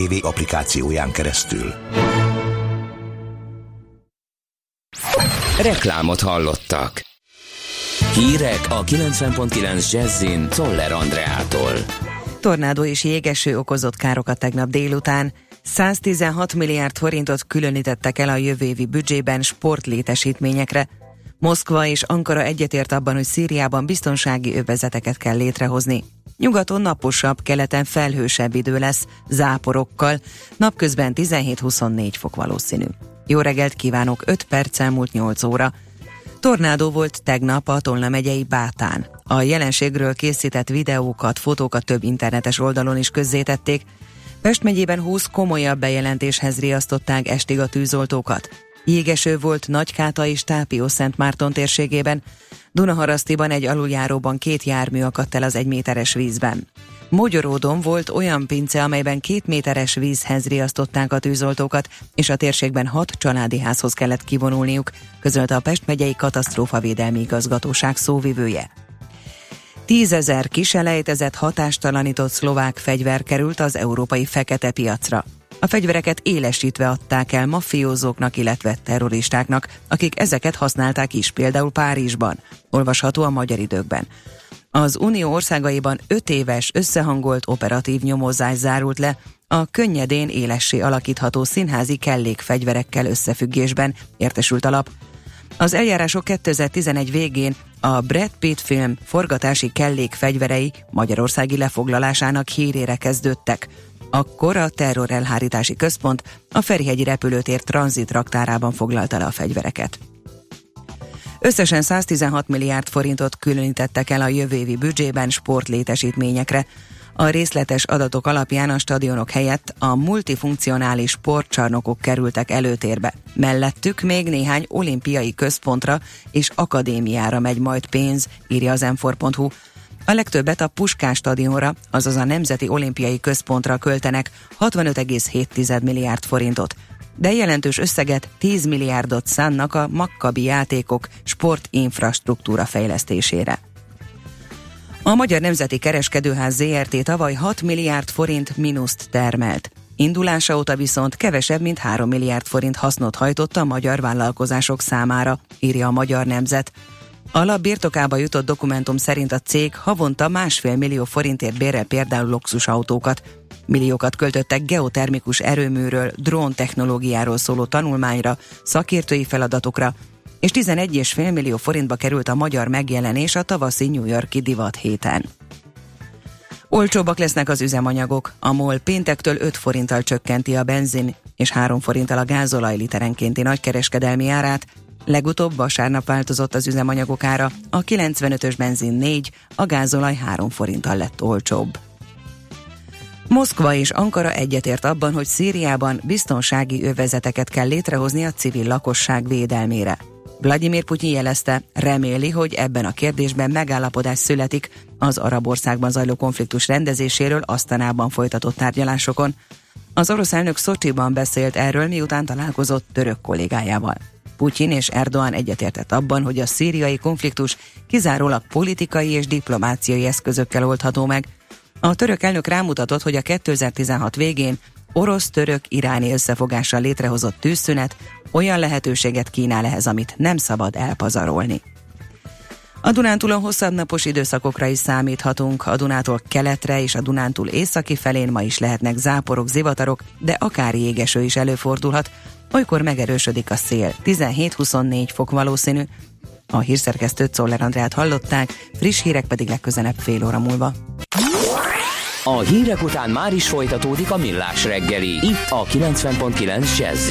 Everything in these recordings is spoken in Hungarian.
TV applikációján keresztül. Reklámot hallottak. Hírek a 90.9 Jazzin Toller Andreától. Tornádó és jégeső okozott károkat tegnap délután. 116 milliárd forintot különítettek el a jövő évi büdzsében sportlétesítményekre. Moszkva és Ankara egyetért abban, hogy Szíriában biztonsági övezeteket kell létrehozni. Nyugaton naposabb, keleten felhősebb idő lesz, záporokkal, napközben 17-24 fok valószínű. Jó reggelt kívánok, 5 perc elmúlt 8 óra. Tornádó volt tegnap a Tolna megyei Bátán. A jelenségről készített videókat, fotókat több internetes oldalon is közzétették. Pest megyében 20 komolyabb bejelentéshez riasztották estig a tűzoltókat. Jégeső volt Nagykáta és Tápió Szent Márton térségében, Dunaharasztiban egy aluljáróban két jármű akadt el az egyméteres vízben. Mogyoródon volt olyan pince, amelyben két méteres vízhez riasztották a tűzoltókat, és a térségben hat családi házhoz kellett kivonulniuk, közölte a Pest megyei katasztrófavédelmi igazgatóság szóvivője. Tízezer kiselejtezett hatástalanított szlovák fegyver került az európai fekete piacra. A fegyvereket élesítve adták el mafiózóknak, illetve terroristáknak, akik ezeket használták is, például Párizsban. Olvasható a magyar időkben. Az Unió országaiban öt éves összehangolt operatív nyomozás zárult le, a könnyedén élessé alakítható színházi kellékfegyverekkel összefüggésben értesült alap. Az eljárások 2011 végén a Brad Pitt film forgatási kellékfegyverei Magyarországi lefoglalásának hírére kezdődtek. Akkor a terrorelhárítási központ a Ferihegyi repülőtér tranzit raktárában foglalta le a fegyvereket. Összesen 116 milliárd forintot különítettek el a jövő évi büdzsében sportlétesítményekre. A részletes adatok alapján a stadionok helyett a multifunkcionális sportcsarnokok kerültek előtérbe. Mellettük még néhány olimpiai központra és akadémiára megy majd pénz, írja az m a legtöbbet a Puskás stadionra, azaz a Nemzeti Olimpiai Központra költenek 65,7 milliárd forintot, de jelentős összeget 10 milliárdot szánnak a Makkabi játékok sportinfrastruktúra fejlesztésére. A Magyar Nemzeti Kereskedőház ZRT tavaly 6 milliárd forint mínuszt termelt. Indulása óta viszont kevesebb, mint 3 milliárd forint hasznot hajtott a magyar vállalkozások számára, írja a Magyar Nemzet. A birtokába jutott dokumentum szerint a cég havonta másfél millió forintért bérel például luxusautókat. Milliókat költöttek geotermikus erőműről, drón technológiáról szóló tanulmányra, szakértői feladatokra, és 11,5 millió forintba került a magyar megjelenés a tavaszi New Yorki divat héten. Olcsóbbak lesznek az üzemanyagok. A MOL péntektől 5 forinttal csökkenti a benzin és 3 forinttal a gázolaj literenkénti nagykereskedelmi árát, Legutóbb vasárnap változott az üzemanyagok ára, a 95-ös benzin 4, a gázolaj 3 forinttal lett olcsóbb. Moszkva és Ankara egyetért abban, hogy Szíriában biztonsági övezeteket kell létrehozni a civil lakosság védelmére. Vladimir Putyin jelezte, reméli, hogy ebben a kérdésben megállapodás születik az arab országban zajló konfliktus rendezéséről Asztanában folytatott tárgyalásokon. Az orosz elnök Szocsiban beszélt erről, miután találkozott török kollégájával. Putyin és Erdoğan egyetértett abban, hogy a szíriai konfliktus kizárólag politikai és diplomáciai eszközökkel oldható meg. A török elnök rámutatott, hogy a 2016 végén orosz-török-iráni összefogással létrehozott tűzszünet olyan lehetőséget kínál ehhez, amit nem szabad elpazarolni. A Dunántúlon hosszabb napos időszakokra is számíthatunk. A Dunától keletre és a Dunántúl északi felén ma is lehetnek záporok, zivatarok, de akár jégeső is előfordulhat. Olykor megerősödik a szél, 17-24 fok valószínű. A hírszerkesztőt Szoller Andrát hallották, friss hírek pedig legközelebb fél óra múlva. A hírek után már is folytatódik a millás reggeli, itt a 90.9 jazz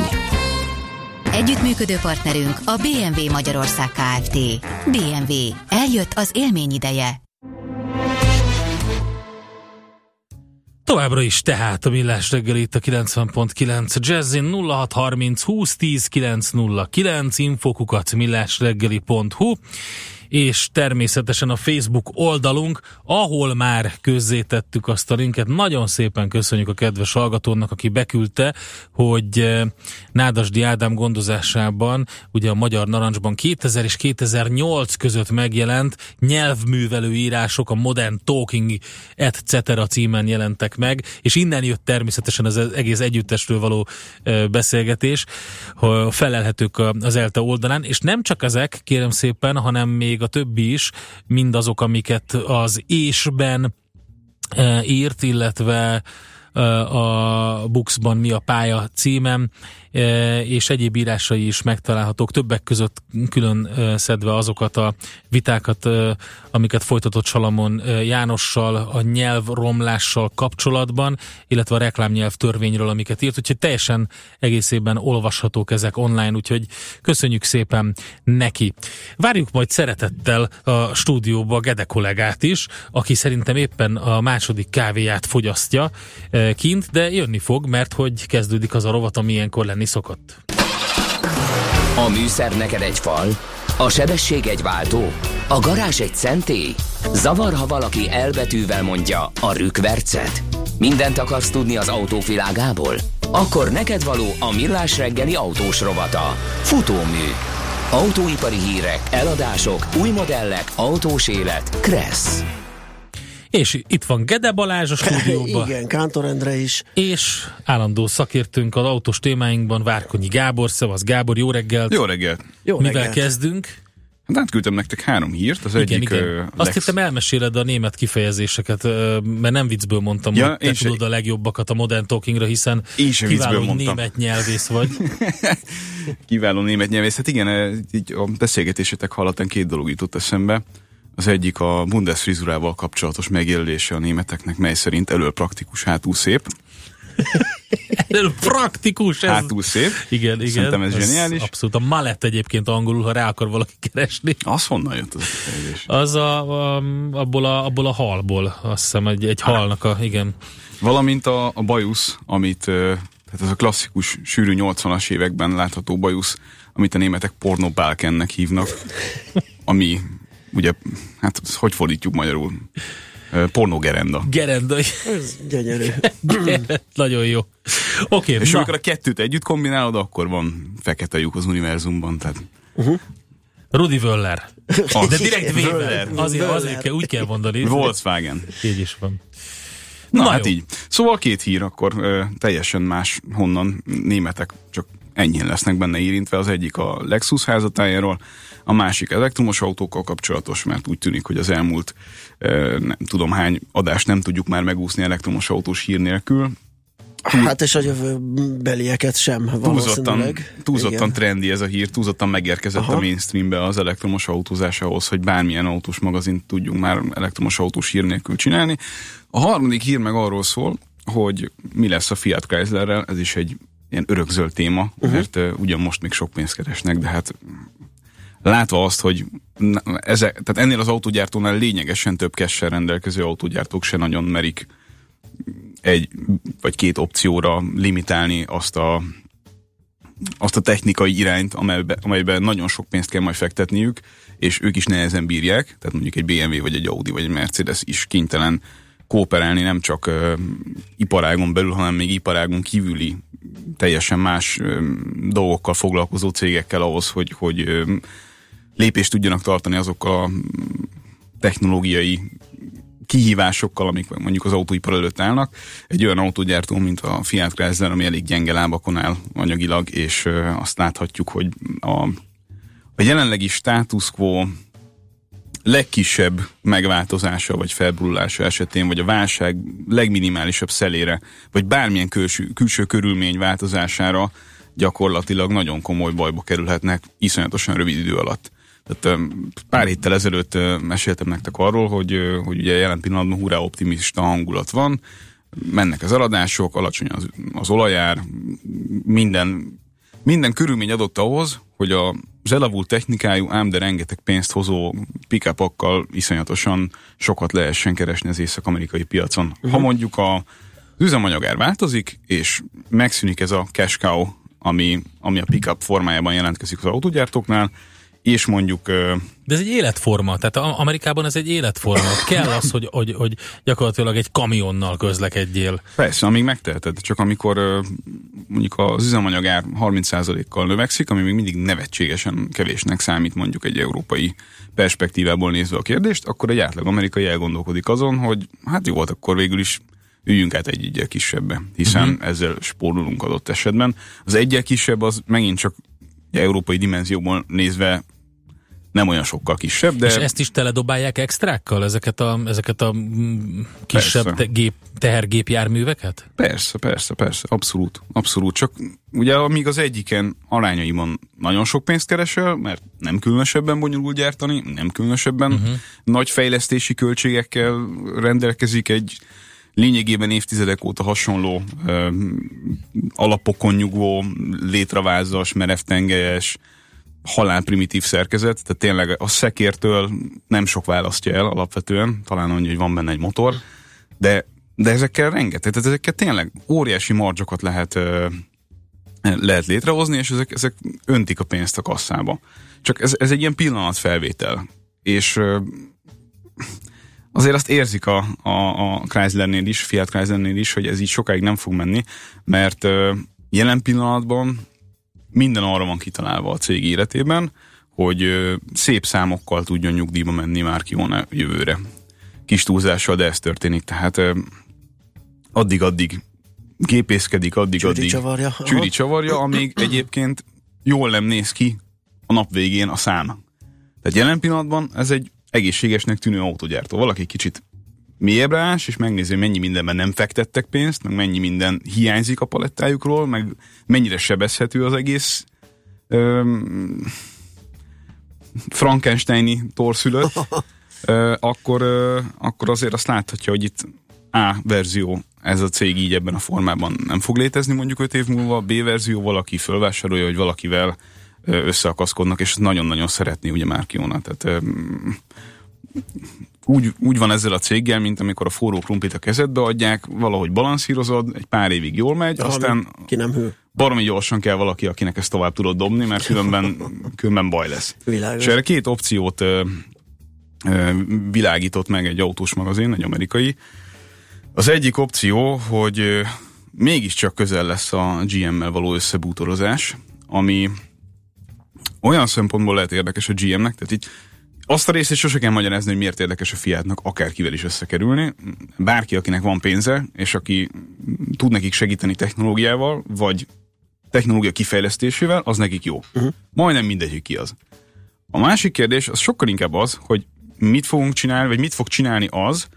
Együttműködő partnerünk a BMW Magyarország Kft. BMW. Eljött az élmény ideje. Továbbra is tehát a Millás reggel itt a 90.9 Jazzin 0630 2010 909 infokukat millásreggeli.hu és természetesen a Facebook oldalunk, ahol már közzétettük azt a linket. Nagyon szépen köszönjük a kedves hallgatónak, aki beküldte, hogy eh, Nádasdi Ádám gondozásában, ugye a Magyar Narancsban 2000 és 2008 között megjelent nyelvművelő írások, a Modern Talking etc. címen jelentek meg, és innen jött természetesen az egész együttesről való eh, beszélgetés, felelhetők az ELTE oldalán, és nem csak ezek, kérem szépen, hanem még még a többi is, mindazok, amiket az ésben e, írt, illetve a Buxban mi a pálya címem, és egyéb írásai is megtalálhatók, többek között külön szedve azokat a vitákat, amiket folytatott Salamon Jánossal a nyelvromlással kapcsolatban, illetve a reklámnyelv törvényről, amiket írt, úgyhogy teljesen egészében olvashatók ezek online, úgyhogy köszönjük szépen neki. Várjuk majd szeretettel a stúdióba Gede kollégát is, aki szerintem éppen a második kávéját fogyasztja kint, de jönni fog, mert hogy kezdődik az a rovat, ami ilyenkor lenni szokott. A műszer neked egy fal, a sebesség egy váltó, a garázs egy szentély. Zavar, ha valaki elbetűvel mondja a rükvercet. Mindent akarsz tudni az autóvilágából? Akkor neked való a millás reggeli autós rovata. Futómű. Autóipari hírek, eladások, új modellek, autós élet. Kressz. És itt van Gede Balázs a stúdióban. Igen, Kántor Endre is. És állandó szakértőnk az autós témáinkban, Várkonyi Gábor. Szevasz Gábor, jó reggelt! Jó reggelt! Jó Mivel reggelt. kezdünk? Hát átküldtem nektek három hírt, az igen, egyik... Igen. Uh, Azt Lex... hittem elmeséled a német kifejezéseket, uh, mert nem viccből mondtam, ja, hogy te tudod a legjobbakat a Modern Talkingra, hiszen kiváló mondtam. német nyelvész vagy. kiváló német nyelvész. Hát igen, így a beszélgetésetek hallatán két dolog jutott eszembe. Az egyik a Bundesfrizurával kapcsolatos megjelölése a németeknek, mely szerint elől praktikus, hátul szép. elől praktikus. Ez... Hátul szép. Igen, igen. Szerintem ez, ez zseniális. Abszolút. A malett egyébként angolul, ha rá akar valaki keresni. Az honnan jött az a kifejezés? Az a, a, abból, a, abból a halból, azt hiszem, egy, egy halnak a, igen. Valamint a, a bajusz, amit, tehát ez a klasszikus, sűrű 80-as években látható bajusz, amit a németek pornobálkennek hívnak, ami ugye, hát hogy fordítjuk magyarul? Pornogerenda. Gerenda. Ez gyönyörű. Nagyon jó. Oké. Okay, És na. amikor a kettőt együtt kombinálod, akkor van fekete lyuk az univerzumban. Tehát... Uh-huh. Rudi Völler. Az. De direkt Weber. Azért, azért kell, úgy kell mondani. Volkswagen. Így is van. Na, Na hát jó. így. Szóval két hír, akkor ö, teljesen más honnan németek csak ennyien lesznek benne érintve. Az egyik a Lexus házatájáról, a másik elektromos autókkal kapcsolatos, mert úgy tűnik, hogy az elmúlt nem tudom hány adást nem tudjuk már megúszni elektromos autós hír nélkül. Hát és a belieket sem túlzottan, túlzottan trendi ez a hír, túlzottan megérkezett Aha. a mainstreambe az elektromos autózás ahhoz, hogy bármilyen autós magazint tudjunk már elektromos autós hír nélkül csinálni. A harmadik hír meg arról szól, hogy mi lesz a Fiat Chryslerrel, ez is egy ilyen örökzöld téma, uh-huh. mert uh, ugyan most még sok pénzt keresnek, de hát látva azt, hogy ezek, tehát ennél az autógyártónál lényegesen több kessel rendelkező autógyártók se nagyon merik egy vagy két opcióra limitálni azt a, azt a technikai irányt, amelyben, amelyben nagyon sok pénzt kell majd fektetniük, és ők is nehezen bírják, tehát mondjuk egy BMW, vagy egy Audi, vagy egy Mercedes is kénytelen kooperálni nem csak uh, iparágon belül, hanem még iparágon kívüli teljesen más uh, dolgokkal foglalkozó cégekkel ahhoz, hogy, hogy uh, lépést tudjanak tartani azokkal a technológiai kihívásokkal, amik mondjuk az autóipar előtt állnak. Egy olyan autógyártó, mint a Fiat Chrysler, ami elég gyenge lábakon áll anyagilag, és azt láthatjuk, hogy a a jelenlegi status quo legkisebb megváltozása vagy felbullása esetén, vagy a válság legminimálisabb szelére, vagy bármilyen külső, külső körülmény változására gyakorlatilag nagyon komoly bajba kerülhetnek iszonyatosan rövid idő alatt. Tehát pár héttel ezelőtt meséltem nektek arról, hogy, hogy ugye jelen pillanatban hurrá optimista hangulat van, mennek az eladások, alacsony az, az olajár, minden, minden körülmény adott ahhoz, hogy a, elavult technikájú, ám de rengeteg pénzt hozó pikapokkal iszonyatosan sokat lehessen keresni az észak-amerikai piacon. Uh-huh. Ha mhm. mondjuk a, üzemanyagár változik, és megszűnik ez a cash cow, ami, ami a pickup formájában jelentkezik az autógyártóknál, és mondjuk... De ez egy életforma, tehát Amerikában ez egy életforma. Kell az, hogy, hogy, hogy gyakorlatilag egy kamionnal közlekedjél. Persze, amíg megteheted, csak amikor mondjuk az üzemanyagár 30%-kal növekszik, ami még mindig nevetségesen kevésnek számít mondjuk egy európai perspektívából nézve a kérdést, akkor egy átlag amerikai elgondolkodik azon, hogy hát jó, akkor végül is üljünk át egy egyel kisebbe, hiszen uh-huh. ezzel spórolunk adott esetben. Az egyel kisebb az megint csak európai dimenzióból nézve nem olyan sokkal kisebb, de... És ezt is teledobálják extrákkal, ezeket a, ezeket a mm, kisebb te, gép, tehergépjárműveket? Persze, persze, persze, abszolút, abszolút. Csak ugye amíg az egyiken arányaimon nagyon sok pénzt keresel, mert nem különösebben bonyolult gyártani, nem különösebben uh-huh. nagy fejlesztési költségekkel rendelkezik egy lényegében évtizedek óta hasonló ö, alapokon nyugvó, létravázas, merevtengelyes, halálprimitív szerkezet, tehát tényleg a szekértől nem sok választja el alapvetően, talán annyi, hogy van benne egy motor, de, de ezekkel rengeteg, tehát ezekkel tényleg óriási margyokat lehet, lehet létrehozni, és ezek, ezek öntik a pénzt a kasszába. Csak ez, ez egy ilyen pillanatfelvétel, és azért azt érzik a, a, a Chryslernél is, Fiat Chryslernél is, hogy ez így sokáig nem fog menni, mert jelen pillanatban minden arra van kitalálva a cég életében, hogy szép számokkal tudjon nyugdíjba menni már Kiona jövőre. Kis túlzással, de ez történik. Tehát addig-addig gépészkedik, addig-addig csűri csavarja, csűri csavarja amíg egyébként jól nem néz ki a nap végén a szám. Tehát jelen pillanatban ez egy egészségesnek tűnő autogyártó. Valaki kicsit mélyebbre ás, és megnézi, mennyi mindenben nem fektettek pénzt, meg mennyi minden hiányzik a palettájukról, meg mennyire sebezhető az egész öm, Frankensteini torszülött, ö, akkor, ö, akkor azért azt láthatja, hogy itt A verzió, ez a cég így ebben a formában nem fog létezni mondjuk 5 év múlva, B verzió valaki fölvásárolja, hogy valakivel összeakaszkodnak, és nagyon-nagyon szeretné ugye Márkióna. Tehát úgy, úgy van ezzel a céggel, mint amikor a forró krumplit a kezedbe adják, valahogy balanszírozod, egy pár évig jól megy, De aztán ki nem hő. baromi gyorsan kell valaki, akinek ezt tovább tudod dobni, mert különben, különben baj lesz. Világos. És erre két opciót ö, ö, világított meg egy autós magazin, egy amerikai. Az egyik opció, hogy ö, mégiscsak közel lesz a GM-mel való összebútorozás, ami olyan szempontból lehet érdekes a GM-nek, tehát így azt a részét sose kell magyarázni, hogy miért érdekes a fiátnak akárkivel is összekerülni. Bárki, akinek van pénze, és aki tud nekik segíteni technológiával, vagy technológia kifejlesztésével, az nekik jó. Uh-huh. Majdnem mindegy, hogy ki az. A másik kérdés az sokkal inkább az, hogy mit fogunk csinálni, vagy mit fog csinálni az,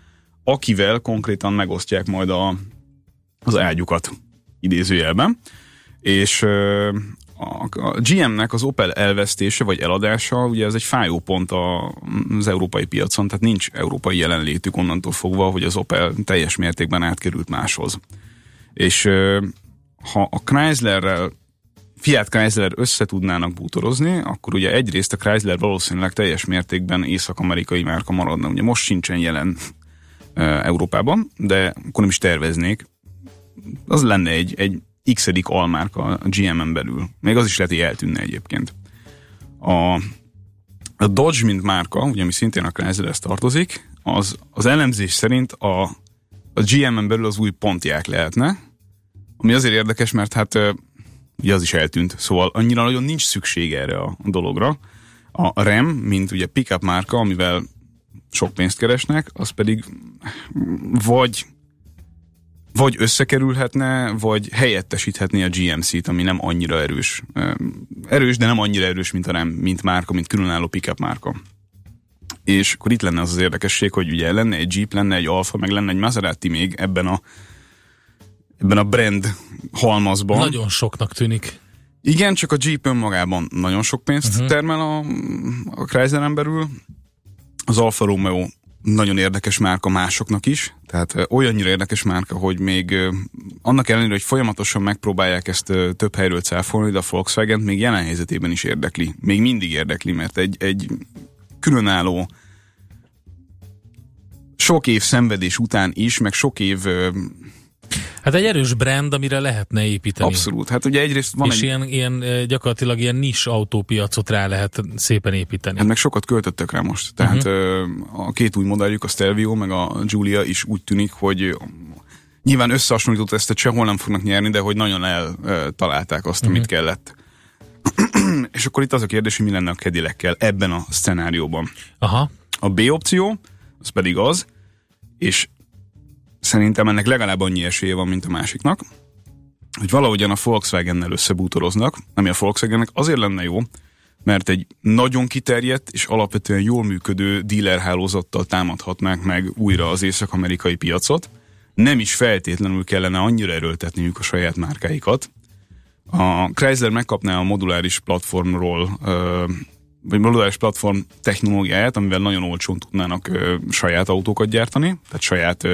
akivel konkrétan megosztják majd a, az ágyukat idézőjelben. És a GM-nek az Opel elvesztése vagy eladása, ugye ez egy fájó pont az európai piacon, tehát nincs európai jelenlétük onnantól fogva, hogy az Opel teljes mértékben átkerült máshoz. És ha a Chryslerrel Fiat Chrysler össze tudnának bútorozni, akkor ugye egyrészt a Chrysler valószínűleg teljes mértékben észak-amerikai márka maradna. Ugye most sincsen jelen Európában, de akkor nem is terveznék. Az lenne egy, egy x almárka a GM-en belül. Még az is lehet, hogy eltűnne egyébként. A, a Dodge, mint márka, ugye, ami szintén a Chryslerhez tartozik, az, az elemzés szerint a, a GM-en belül az új pontják lehetne, ami azért érdekes, mert hát ugye az is eltűnt, szóval annyira nagyon nincs szükség erre a dologra. A Ram, mint ugye pickup márka, amivel sok pénzt keresnek, az pedig vagy vagy összekerülhetne, vagy helyettesíthetné a GMC-t, ami nem annyira erős. Erős, de nem annyira erős, mint, a nem, mint márka, mint különálló pickup márka. És akkor itt lenne az az érdekesség, hogy ugye lenne egy Jeep, lenne egy Alfa, meg lenne egy Maserati még ebben a ebben a brand halmazban. Nagyon soknak tűnik. Igen, csak a Jeep önmagában nagyon sok pénzt uh-huh. termel a, a Chrysleren belül. Az Alfa Romeo nagyon érdekes márka másoknak is, tehát olyannyira érdekes márka, hogy még annak ellenére, hogy folyamatosan megpróbálják ezt több helyről cáfolni, de a Volkswagen még jelen helyzetében is érdekli. Még mindig érdekli, mert egy, egy különálló sok év szenvedés után is, meg sok év Hát egy erős brand, amire lehetne építeni. Abszolút. Hát ugye egyrészt van És egy... ilyen, ilyen gyakorlatilag ilyen nis autópiacot rá lehet szépen építeni. Hát meg sokat költöttek rá most. Tehát uh-huh. a két új modelljük, a Stelvio meg a Giulia is úgy tűnik, hogy nyilván összehasonlított ezt a sehol nem fognak nyerni, de hogy nagyon eltalálták azt, uh-huh. amit kellett. és akkor itt az a kérdés, hogy mi lenne a kedilekkel ebben a szenárióban. Aha. A B opció, az pedig az, és szerintem ennek legalább annyi esélye van, mint a másiknak, hogy valahogyan a Volkswagen-nel összebútoroznak, ami a Volkswagennek azért lenne jó, mert egy nagyon kiterjedt és alapvetően jól működő dealer hálózattal támadhatnák meg újra az észak-amerikai piacot. Nem is feltétlenül kellene annyira erőltetniük a saját márkáikat. A Chrysler megkapná a moduláris platformról vagy moduláris platform technológiáját, amivel nagyon olcsón tudnának saját autókat gyártani, tehát saját,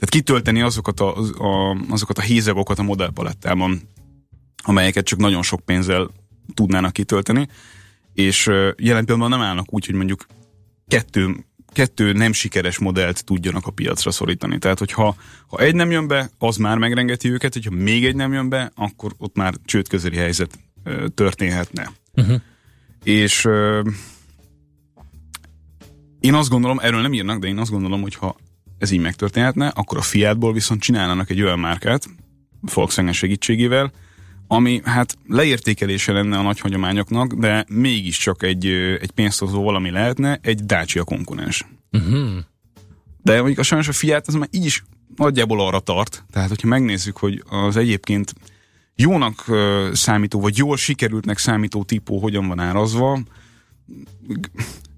tehát kitölteni azokat a, a, azokat a hézagokat a modellpalettában, amelyeket csak nagyon sok pénzzel tudnának kitölteni, és ö, jelen pillanatban nem állnak úgy, hogy mondjuk kettő, kettő nem sikeres modellt tudjanak a piacra szorítani. Tehát, hogyha ha egy nem jön be, az már megrengeti őket, hogyha még egy nem jön be, akkor ott már csődközeli helyzet ö, történhetne. Uh-huh. És euh, én azt gondolom, erről nem írnak, de én azt gondolom, hogy ha ez így megtörténhetne, akkor a Fiatból viszont csinálnának egy olyan márkát, Volkswagen segítségével, ami hát leértékelése lenne a nagy hagyományoknak, de mégiscsak egy, egy pénzhozó valami lehetne, egy Dacia konkurens. Uh-huh. De mondjuk a sajnos a Fiat az már így is nagyjából arra tart, tehát hogyha megnézzük, hogy az egyébként jónak számító, vagy jól sikerültnek számító típó hogyan van árazva,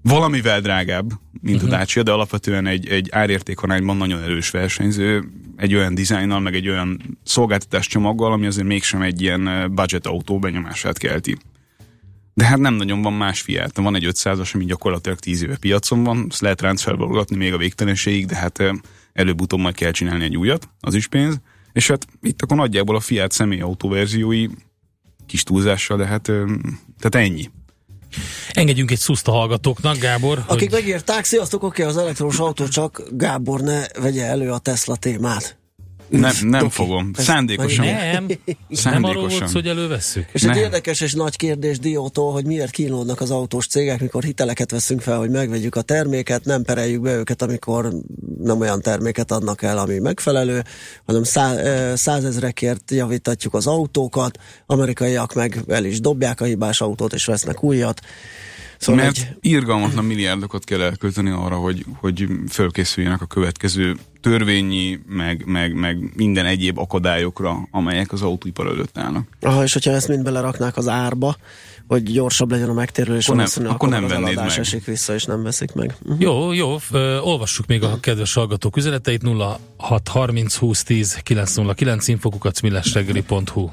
valamivel drágább, mint uh-huh. a mhm. Dacia, de alapvetően egy, egy árértékarányban nagyon erős versenyző, egy olyan dizájnnal, meg egy olyan szolgáltatás csomaggal, ami azért mégsem egy ilyen budget autó benyomását kelti. De hát nem nagyon van más fiát. Van egy 500-as, ami gyakorlatilag 10 éve piacon van, ezt lehet ráncfelvalgatni még a végtelenségig, de hát előbb-utóbb majd kell csinálni egy újat, az is pénz. És hát itt akkor nagyjából a Fiat személyautó verziói kis túlzással, de hát tehát ennyi. Engedjünk egy szuszt a hallgatóknak, Gábor. Akik hogy... megírták, sziasztok, oké, az elektromos autó, csak Gábor ne vegye elő a Tesla témát. Nem, nem fogom. Szándékosan. Nem, nem arról volt, hogy elővesszük. És egy érdekes és nagy kérdés Diótól, hogy miért kínlódnak az autós cégek, mikor hiteleket veszünk fel, hogy megvegyük a terméket, nem pereljük be őket, amikor nem olyan terméket adnak el, ami megfelelő, hanem százezrekért javítatjuk az autókat, amerikaiak meg el is dobják a hibás autót, és vesznek újat. Szóval Mert egy... irgalmatlan milliárdokat kell elkölteni arra, hogy, hogy fölkészüljenek a következő törvényi, meg, meg, meg minden egyéb akadályokra, amelyek az autóipar előtt állnak. Aha, és hogyha ezt mind beleraknák az árba, hogy gyorsabb legyen a megtérülés, akkor nem, akkor, akkor nem vennéd meg. esik vissza, és nem veszik meg. Uh-huh. Jó, jó, ö, olvassuk még a kedves hallgatók üzeneteit 0630 20 10 909 infokukat millesreggeli.hu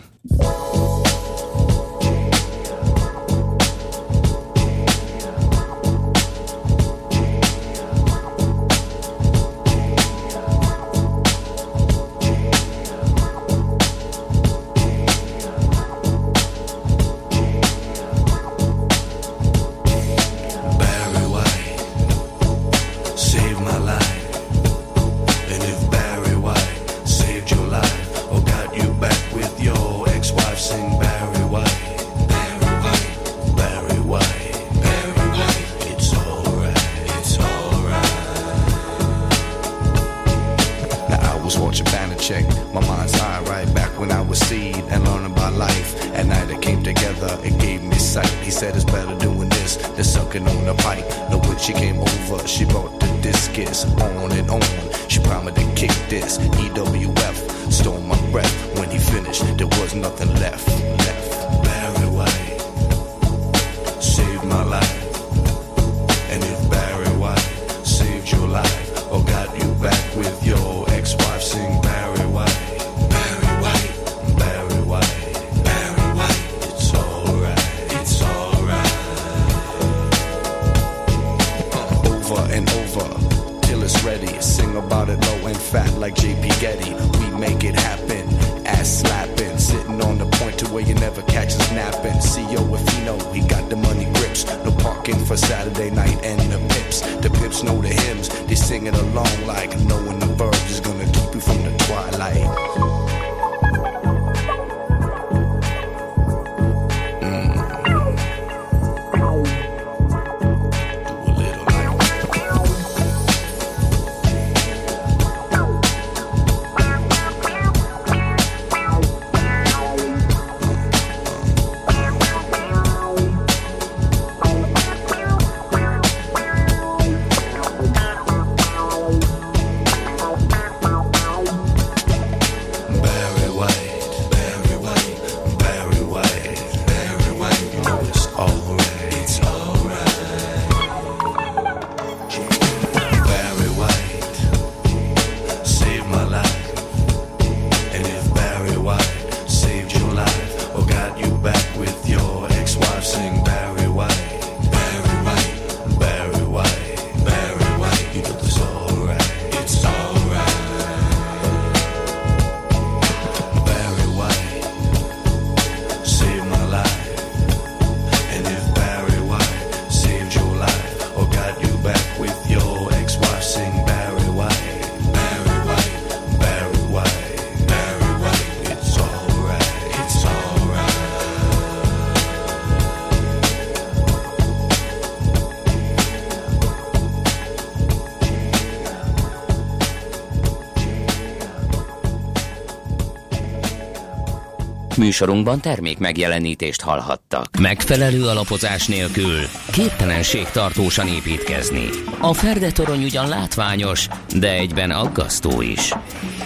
Műsorunkban termék megjelenítést hallhattak. Megfelelő alapozás nélkül képtelenség tartósan építkezni. A Ferdetorony ugyan látványos, de egyben aggasztó is.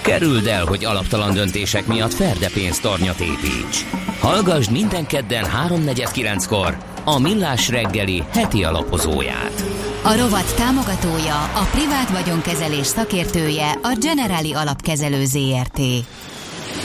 Kerüld el, hogy alaptalan döntések miatt Ferde pénztornyot építs. Hallgassd minden kedden 3.49-kor a Millás reggeli heti alapozóját. A rovat támogatója, a privát vagyonkezelés szakértője, a Generali Alapkezelő ZRT.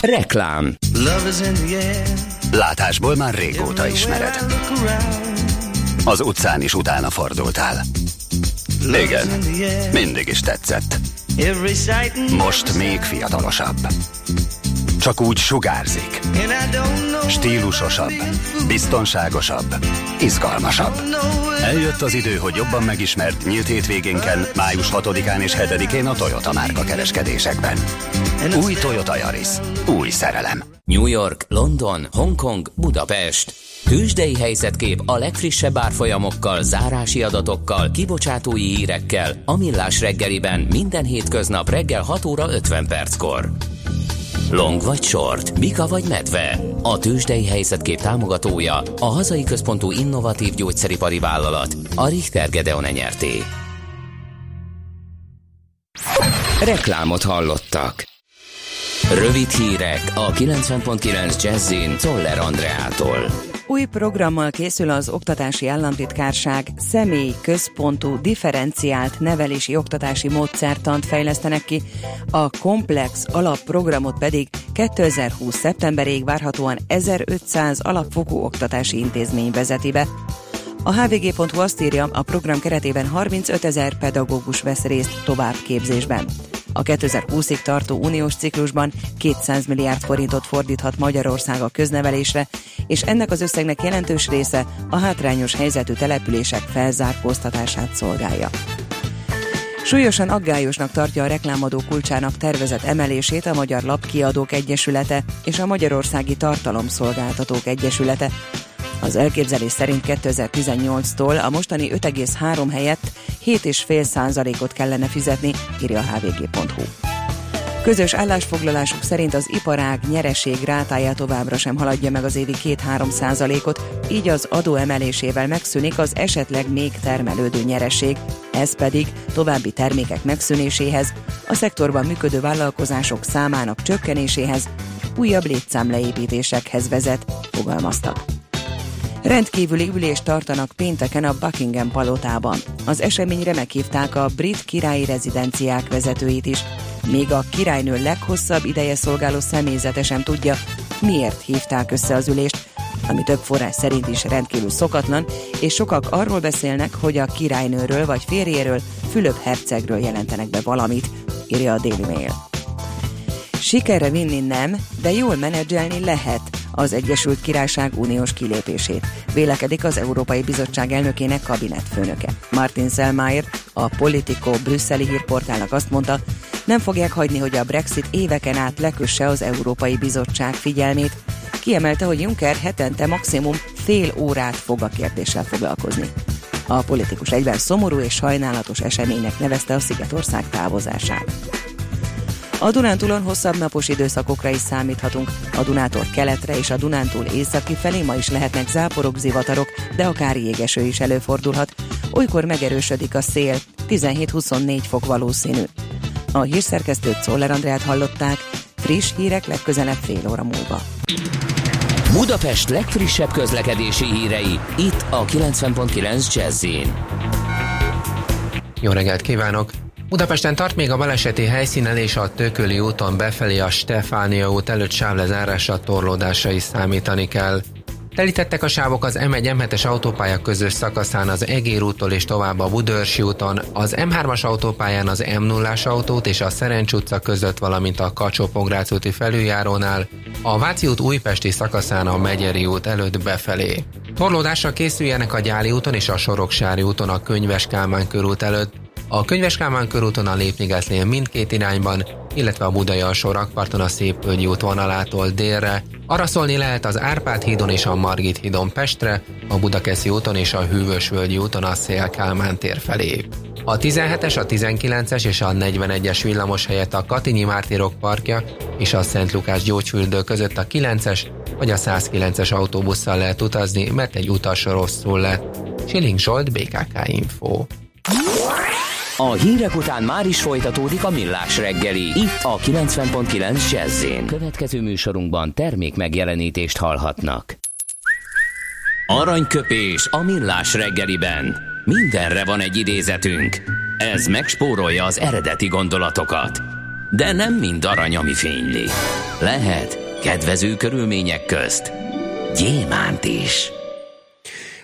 Reklám Látásból már régóta ismered. Az utcán is utána fordultál. Igen, mindig is tetszett. Most még fiatalosabb. Csak úgy sugárzik. Stílusosabb, biztonságosabb, izgalmasabb. Eljött az idő, hogy jobban megismert nyílt hétvégénken, május 6-án és 7-én a Toyota márka kereskedésekben. Új Toyota Yaris. Új szerelem. New York, London, Hongkong, Budapest. Tőzsdei helyzetkép a legfrissebb árfolyamokkal, zárási adatokkal, kibocsátói hírekkel a Millás reggeliben minden hétköznap reggel 6 óra 50 perckor. Long vagy short, Mika vagy medve. A tőzsdei helyzetkép támogatója a hazai központú innovatív gyógyszeripari vállalat, a Richter Gedeon nyerté. Reklámot hallottak. Rövid hírek a 90.9 Jazzin Toller Andreától. Új programmal készül az Oktatási Államtitkárság, személy központú differenciált nevelési oktatási módszertant fejlesztenek ki, a komplex alapprogramot pedig 2020. szeptemberig várhatóan 1500 alapfokú oktatási intézmény vezeti be. A hvg.hu azt írja, a program keretében 35 ezer pedagógus vesz részt továbbképzésben. A 2020-ig tartó uniós ciklusban 200 milliárd forintot fordíthat Magyarország a köznevelésre, és ennek az összegnek jelentős része a hátrányos helyzetű települések felzárkóztatását szolgálja. Súlyosan aggályosnak tartja a reklámadó kulcsának tervezett emelését a Magyar Lapkiadók Egyesülete és a Magyarországi Tartalomszolgáltatók Egyesülete. Az elképzelés szerint 2018-tól a mostani 5,3 helyett 7,5 százalékot kellene fizetni, írja a hvg.hu. Közös állásfoglalásuk szerint az iparág nyereség rátája továbbra sem haladja meg az évi 2-3 százalékot, így az adó emelésével megszűnik az esetleg még termelődő nyereség, ez pedig további termékek megszűnéséhez, a szektorban működő vállalkozások számának csökkenéséhez, újabb létszámleépítésekhez vezet, fogalmaztak. Rendkívüli ülést tartanak pénteken a Buckingham palotában. Az eseményre meghívták a brit királyi rezidenciák vezetőit is, még a királynő leghosszabb ideje szolgáló személyzete sem tudja, miért hívták össze az ülést, ami több forrás szerint is rendkívül szokatlan, és sokak arról beszélnek, hogy a királynőről vagy férjéről, Fülöp hercegről jelentenek be valamit, írja a Daily Mail. Sikerre vinni nem, de jól menedzselni lehet az Egyesült Királyság uniós kilépését. Vélekedik az Európai Bizottság elnökének kabinetfőnöke. Martin Selmayr, a Politico brüsszeli hírportálnak azt mondta, nem fogják hagyni, hogy a Brexit éveken át lekösse az Európai Bizottság figyelmét. Kiemelte, hogy Juncker hetente maximum fél órát fog a kérdéssel foglalkozni. A politikus egyben szomorú és sajnálatos eseménynek nevezte a Szigetország távozását. A Dunántúlon hosszabb napos időszakokra is számíthatunk. A Dunától keletre és a Dunántúl északi felé ma is lehetnek záporok, zivatarok, de akár jégeső is előfordulhat. Olykor megerősödik a szél, 17-24 fok valószínű. A hírszerkesztőt Szoller Andrát hallották, friss hírek legközelebb fél óra múlva. Budapest legfrissebb közlekedési hírei, itt a 90.9 jazz Jó reggelt kívánok! Budapesten tart még a baleseti helyszínen és a Tököli úton befelé a Stefánia út előtt sávlezárásra torlódásra is számítani kell. Telítettek a sávok az M1 M7-es autópálya közös szakaszán az Egér úttól és tovább a Budörsi úton, az M3-as autópályán az M0-as autót és a Szerencs utca között, valamint a kacsó úti felüljárónál, a Váci út újpesti szakaszán a Megyeri út előtt befelé. Torlódásra készüljenek a Gyáli úton és a Soroksári úton a Könyves Kálmán körút előtt, a Könyves Kálmán körúton a Lépnigetnél mindkét irányban, illetve a Budai alsó rakparton a Szépvölgyi út vonalától délre. Arra szólni lehet az Árpád hídon és a Margit hídon Pestre, a Budakeszi úton és a Hűvösvölgyi úton a Szél Kálmán tér felé. A 17-es, a 19-es és a 41-es villamos helyett a Katinyi Mártírok parkja és a Szent Lukás gyógyfürdő között a 9-es vagy a 109-es autóbusszal lehet utazni, mert egy utas rosszul lett. Siling Zsolt, BKK Info. A hírek után már is folytatódik a millás reggeli. Itt a 90.9 jazz Következő műsorunkban termék megjelenítést hallhatnak. Aranyköpés a millás reggeliben. Mindenre van egy idézetünk. Ez megspórolja az eredeti gondolatokat. De nem mind arany, ami fényli. Lehet kedvező körülmények közt gyémánt is.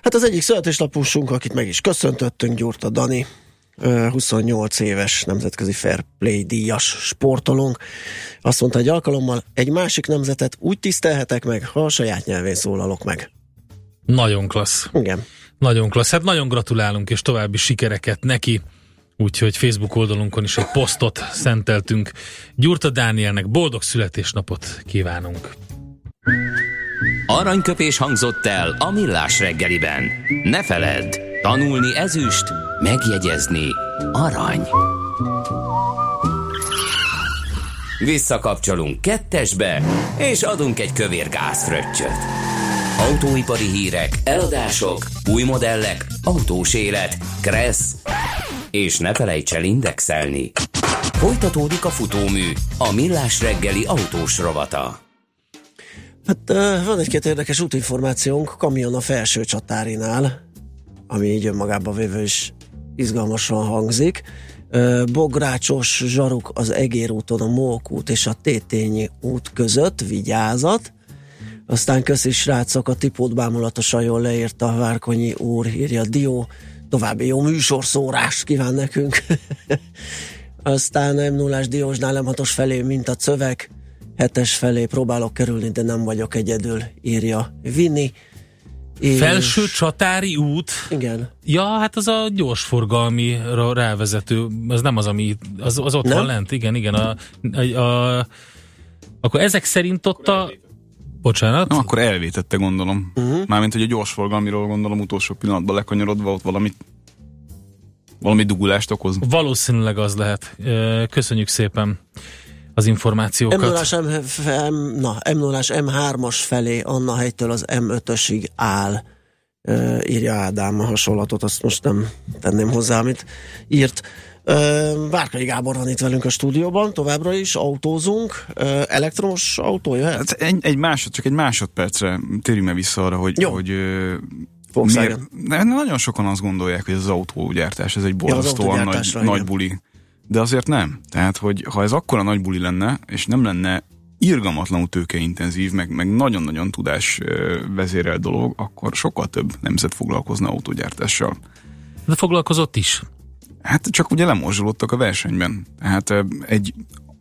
Hát az egyik születésnapusunk, akit meg is köszöntöttünk, Gyurta Dani, 28 éves nemzetközi fair play díjas sportolónk. Azt mondta egy alkalommal, egy másik nemzetet úgy tisztelhetek meg, ha a saját nyelvén szólalok meg. Nagyon klassz. Igen. Nagyon klassz. Hát nagyon gratulálunk, és további sikereket neki. Úgyhogy Facebook oldalunkon is egy posztot szenteltünk. Gyurta Dánielnek boldog születésnapot kívánunk. Aranyköpés hangzott el a millás reggeliben. Ne feledd, tanulni ezüst, Megjegyezni arany. Visszakapcsolunk kettesbe, és adunk egy kövér gázfröccsöt. Autóipari hírek, eladások, új modellek, autós élet, kressz, és ne felejts el indexelni. Folytatódik a futómű, a millás reggeli autós rovata. Hát van egy-két érdekes útinformációnk, kamion a felső csatárinál, ami így önmagában véve is izgalmasan hangzik. Bográcsos zsaruk az Egér úton, a Mók út és a Tétényi út között, vigyázat. Aztán köszi srácok, a tipót bámulatosan jól leírta a Várkonyi úr, írja Dió, további jó műsorszórás kíván nekünk. Aztán m 0 Diósnál m felé, mint a cövek, hetes felé próbálok kerülni, de nem vagyok egyedül, írja Vini. És... Felső Csatári út? Igen. Ja, hát az a gyorsforgalmira rávezető, az nem az, ami, az, az ott nem? van lent, igen, igen. A, a, a, akkor ezek szerint ott a... Bocsánat? Na, akkor elvétette gondolom. Uh-huh. Mármint, hogy a gyorsforgalmiról gondolom utolsó pillanatban lekanyarodva ott valamit valami dugulást okoz. Valószínűleg az lehet. Köszönjük szépen az információkat. m 0 M, na, m 0 M3-as felé Anna hegytől az M5-ösig áll. Uh, írja Ádám a hasonlatot, azt most nem tenném hozzá, amit írt. Várkai Gábor van itt velünk a stúdióban, továbbra is autózunk. Elektromos autó jöhet? Hát egy, egy másod, csak egy másodpercre térjünk vissza arra, hogy, Jó. hogy Miért, nagyon sokan azt gondolják, hogy az autógyártás ez egy borzasztóan ja, nagy, nagy buli. De azért nem. Tehát, hogy ha ez akkora nagy buli lenne, és nem lenne irgalmatlanul tőkeintenzív, meg, meg nagyon-nagyon tudás vezérel dolog, akkor sokkal több nemzet foglalkozna autógyártással. De foglalkozott is. Hát csak ugye lemorzsolódtak a versenyben. Tehát egy,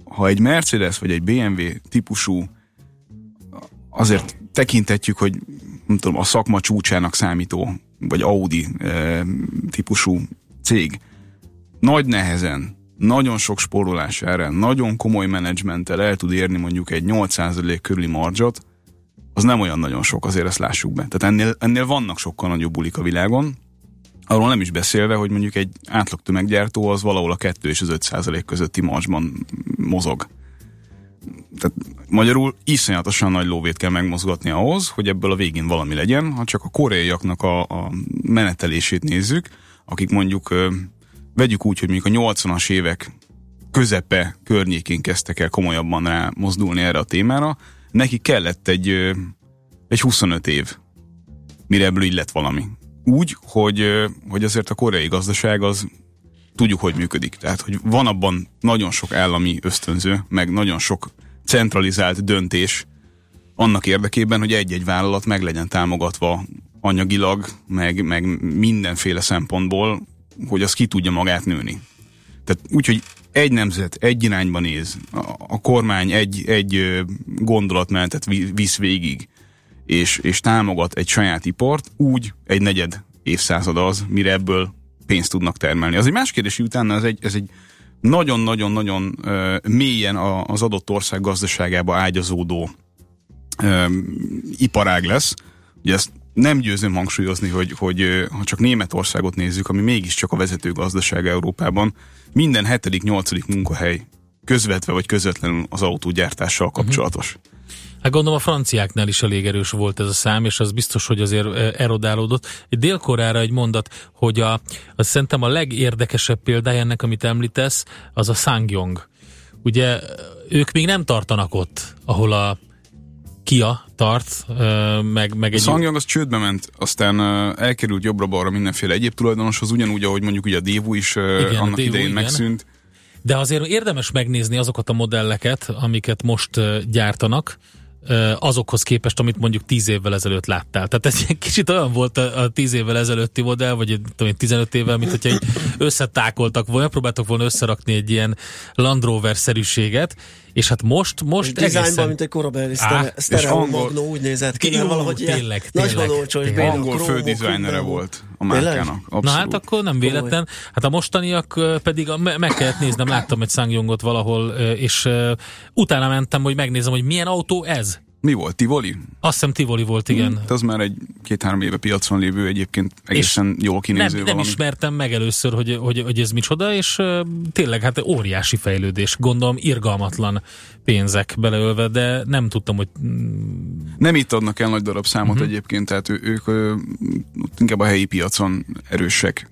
ha egy Mercedes vagy egy BMW típusú azért tekintetjük, hogy nem tudom, a szakma csúcsának számító, vagy Audi e, típusú cég nagy nehezen nagyon sok spórolás erre, nagyon komoly menedzsmenttel el tud érni mondjuk egy 8% körüli marzsot, az nem olyan nagyon sok, azért ezt lássuk be. Tehát ennél, ennél vannak sokkal nagyobb bulik a világon, arról nem is beszélve, hogy mondjuk egy átlag tömeggyártó az valahol a 2 és az 5 százalék közötti marzsban mozog. Tehát magyarul iszonyatosan nagy lóvét kell megmozgatni ahhoz, hogy ebből a végén valami legyen, ha csak a koreaiaknak a, a menetelését nézzük, akik mondjuk vegyük úgy, hogy mondjuk a 80-as évek közepe környékén kezdtek el komolyabban rá mozdulni erre a témára, neki kellett egy, egy 25 év, mire ebből így lett valami. Úgy, hogy, hogy azért a koreai gazdaság az tudjuk, hogy működik. Tehát, hogy van abban nagyon sok állami ösztönző, meg nagyon sok centralizált döntés annak érdekében, hogy egy-egy vállalat meg legyen támogatva anyagilag, meg, meg mindenféle szempontból, hogy az ki tudja magát nőni. Tehát úgy, hogy egy nemzet egy irányba néz, a, a kormány egy, egy gondolatmenetet visz végig, és, és támogat egy saját ipart, úgy egy negyed évszázad az, mire ebből pénzt tudnak termelni. Az egy más kérdés, hogy utána ez egy, ez egy nagyon-nagyon-nagyon mélyen az adott ország gazdaságába ágyazódó iparág lesz. Ugye ezt nem győzöm hangsúlyozni, hogy, hogy ha csak Németországot nézzük, ami mégiscsak a vezető gazdaság Európában, minden hetedik, nyolcadik munkahely közvetve vagy közvetlenül az autógyártással kapcsolatos. Uh-huh. Hát gondolom a franciáknál is elég erős volt ez a szám, és az biztos, hogy azért erodálódott. Egy délkorára egy mondat, hogy a, az szerintem a legérdekesebb példája ennek, amit említesz, az a Sangyong. Ugye ők még nem tartanak ott, ahol a Kia tart, meg, meg egy... A Sangyong az csődbe ment, aztán elkerült jobbra-balra mindenféle egyéb tulajdonoshoz, ugyanúgy, ahogy mondjuk ugye a Dévu is igen, annak Dévu, idején igen. megszűnt. De azért érdemes megnézni azokat a modelleket, amiket most gyártanak, azokhoz képest, amit mondjuk 10 évvel ezelőtt láttál. Tehát ez egy kicsit olyan volt a, a 10 évvel ezelőtti modell, vagy tudom, 15 évvel, mint hogyha összetákoltak volna, próbáltak volna összerakni egy ilyen Land Rover-szerűséget, és hát most, most egészen... Designban, mint egy korabeli Stereo Magno úgy nézett ki, mert valahogy tényleg, ilyen tényleg, nagyon olcsó, és Angol fődizájnere volt a márkának. Na hát akkor nem véletlen. Hát a mostaniak pedig meg kellett néznem, láttam egy Sangjongot valahol, és utána mentem, hogy megnézem, hogy milyen autó ez. Mi volt? Tivoli? Azt hiszem Tivoli volt, igen. Hmm, az már egy két-három éve piacon lévő egyébként egészen és jól kinéző nem, nem ismertem meg először, hogy, hogy, hogy ez micsoda, és tényleg hát óriási fejlődés. Gondolom irgalmatlan pénzek beleölve, de nem tudtam, hogy... Mm, nem itt adnak el nagy darab számot uh-huh. egyébként, tehát ő, ők inkább a helyi piacon erősek.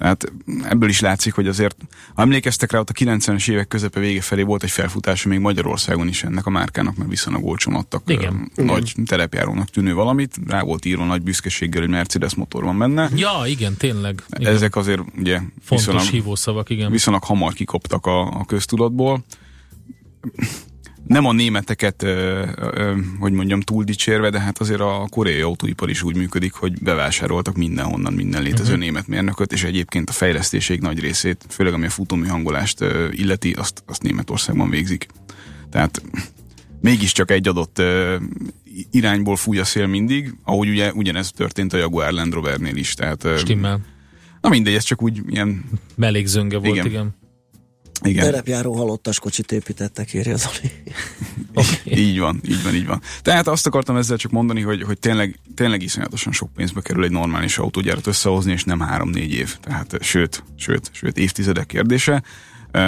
Tehát ebből is látszik, hogy azért, ha emlékeztek rá, ott a 90-es évek közepe vége felé volt egy felfutása még Magyarországon is ennek a márkának, mert viszonylag olcsón adtak Igen. nagy Igen. terepjárónak tűnő valamit, rá volt írva nagy büszkeséggel, hogy Mercedes motor van benne. Ja, igen, tényleg. Igen. Ezek azért ugye Fontos viszonylag, hívószavak, igen. Viszonylag hamar kikoptak a, a köztudatból nem a németeket, ö, ö, hogy mondjam, túl dicsérve, de hát azért a koreai autóipar is úgy működik, hogy bevásároltak mindenhonnan minden létező uh-huh. német mérnököt, és egyébként a fejlesztéség nagy részét, főleg ami a futómű hangolást ö, illeti, azt, azt Németországban végzik. Tehát mégiscsak egy adott ö, irányból fúj a szél mindig, ahogy ugye ugyanez történt a Jaguar Land Rovernél is. Tehát, Stimmel. Na mindegy, ez csak úgy ilyen... Mellékzönge volt, igen. igen. Igen. Terepjáró halottas kocsit építettek, írja Zoli. okay. így van, így van, így van. Tehát azt akartam ezzel csak mondani, hogy, hogy tényleg, tényleg iszonyatosan sok pénzbe kerül egy normális autógyárat összehozni, és nem három-négy év. Tehát sőt, sőt, sőt, évtizedek kérdése.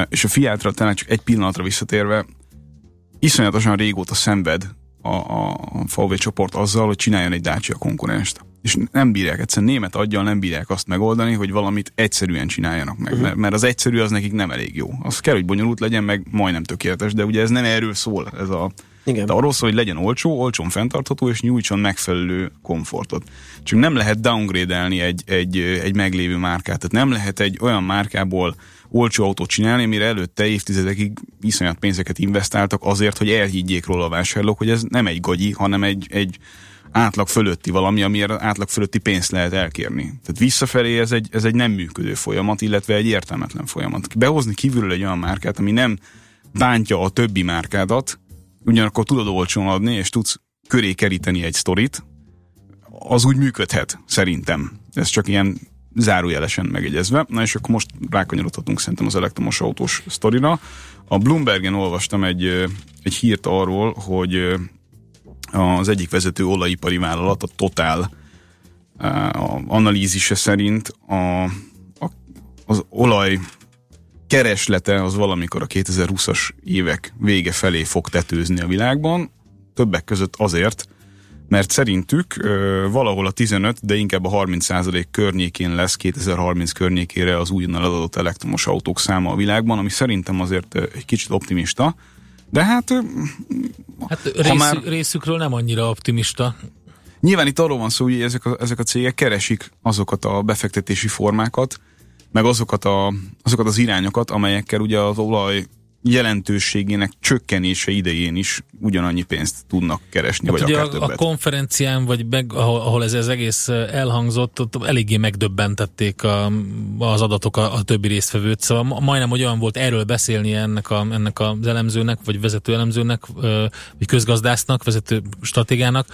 És a Fiatra tényleg csak egy pillanatra visszatérve, iszonyatosan régóta szenved a, a, a VW csoport azzal, hogy csináljon egy Dacia konkurenst és nem bírják, egyszerűen német aggyal nem bírják azt megoldani, hogy valamit egyszerűen csináljanak meg, uh-huh. mert, mert az egyszerű az nekik nem elég jó. Az kell, hogy bonyolult legyen, meg majdnem tökéletes, de ugye ez nem erről szól, ez a igen. De arról szól, hogy legyen olcsó, olcsón fenntartható, és nyújtson megfelelő komfortot. Csak nem lehet downgrade-elni egy, egy, egy meglévő márkát. Tehát nem lehet egy olyan márkából olcsó autót csinálni, mire előtte évtizedekig iszonyat pénzeket investáltak azért, hogy elhiggyék róla a vásárlók, hogy ez nem egy gagyi, hanem egy, egy átlag fölötti valami, amiért átlag fölötti pénzt lehet elkérni. Tehát visszafelé ez egy, ez egy nem működő folyamat, illetve egy értelmetlen folyamat. Behozni kívülről egy olyan márkát, ami nem bántja a többi márkádat, ugyanakkor tudod olcsón adni, és tudsz köré keríteni egy sztorit, az úgy működhet, szerintem. Ez csak ilyen zárójelesen megegyezve. Na és akkor most rákanyarodhatunk szerintem az elektromos autós sztorira. A Bloombergen olvastam egy, egy hírt arról, hogy az egyik vezető olajipari vállalat, a Total. A analízise szerint a, a, az olaj kereslete az valamikor a 2020-as évek vége felé fog tetőzni a világban, többek között azért, mert szerintük ö, valahol a 15, de inkább a 30 százalék környékén lesz 2030 környékére az újonnan adott elektromos autók száma a világban, ami szerintem azért egy kicsit optimista, de hát... Hát rész, már... részükről nem annyira optimista. Nyilván itt arról van szó, hogy ezek a, ezek a cégek keresik azokat a befektetési formákat, meg azokat, a, azokat az irányokat, amelyekkel ugye az olaj jelentőségének csökkenése idején is ugyanannyi pénzt tudnak keresni, hát vagy ugye akár a, többet. a konferencián, vagy meg, ahol, ahol ez, ez egész elhangzott, ott eléggé megdöbbentették a, az adatok a, a többi résztvevőt, szóval majdnem, hogy olyan volt erről beszélni ennek, a, ennek az elemzőnek, vagy vezető elemzőnek, vagy közgazdásznak, vezető stratégának,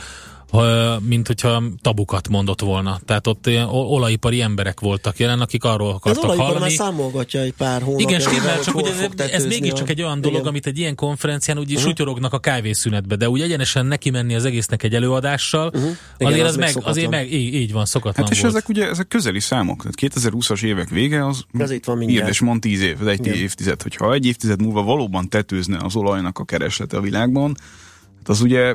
mint hogyha tabukat mondott volna. Tehát ott olajipari emberek voltak jelen, akik arról akartak az hallani. már számolgatja egy pár hónapja. Igen, stimmel, csak ugye ez, ez mégiscsak egy olyan dolog, igen. amit egy ilyen konferencián úgy uh-huh. sutyorognak a kávészünetbe, de úgy egyenesen neki menni az egésznek egy előadással, uh-huh. igen, azért, az, az meg, azért meg, így, így van, szokatlan Hát és volt. ezek ugye ezek közeli számok. Tehát 2020-as évek vége az ez itt van írd és mond 10 év, egy igen. évtized. Hogyha egy évtized múlva valóban tetőzne az olajnak a kereslete a világban, hát az ugye